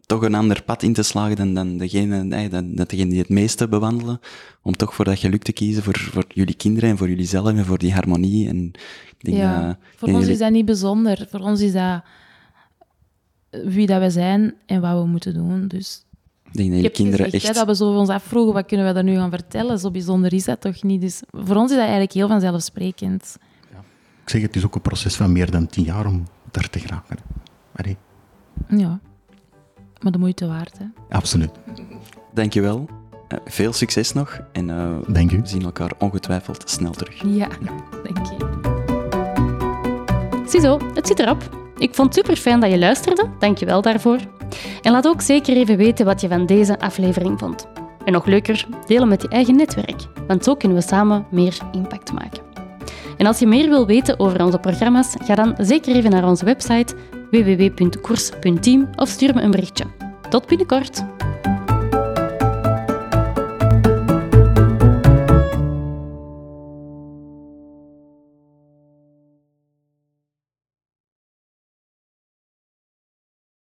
toch een ander pad in te slagen dan, dan, degene, eh, dan, dan degene die het meeste bewandelen. Om toch voor dat geluk te kiezen voor, voor jullie kinderen en voor jullie zelf en voor die harmonie. En ik denk, Ja, voor ons jullie- is dat niet bijzonder. Voor ons is dat wie dat we zijn en wat we moeten doen. Dus ik denk dat heb kinderen gezegd, hè, echt... dat we zo ons afvroegen, wat kunnen we daar nu gaan vertellen? Zo bijzonder is dat toch niet? Dus voor ons is dat eigenlijk heel vanzelfsprekend. Ik zeg, het is ook een proces van meer dan tien jaar om daar te geraken. Allee, Ja, maar de moeite waard. Hè? absoluut. Dankjewel. Eh, veel succes nog en eh, Dank u. we zien elkaar ongetwijfeld snel terug. Ja, denk je. Ziezo, het zit erop. Ik vond het super fijn dat je luisterde. Dank je wel daarvoor. En laat ook zeker even weten wat je van deze aflevering vond. En nog leuker, delen met je eigen netwerk, want zo kunnen we samen meer impact maken. En als je meer wil weten over onze programma's, ga dan zeker even naar onze website www.koers.team of stuur me een berichtje. Tot binnenkort!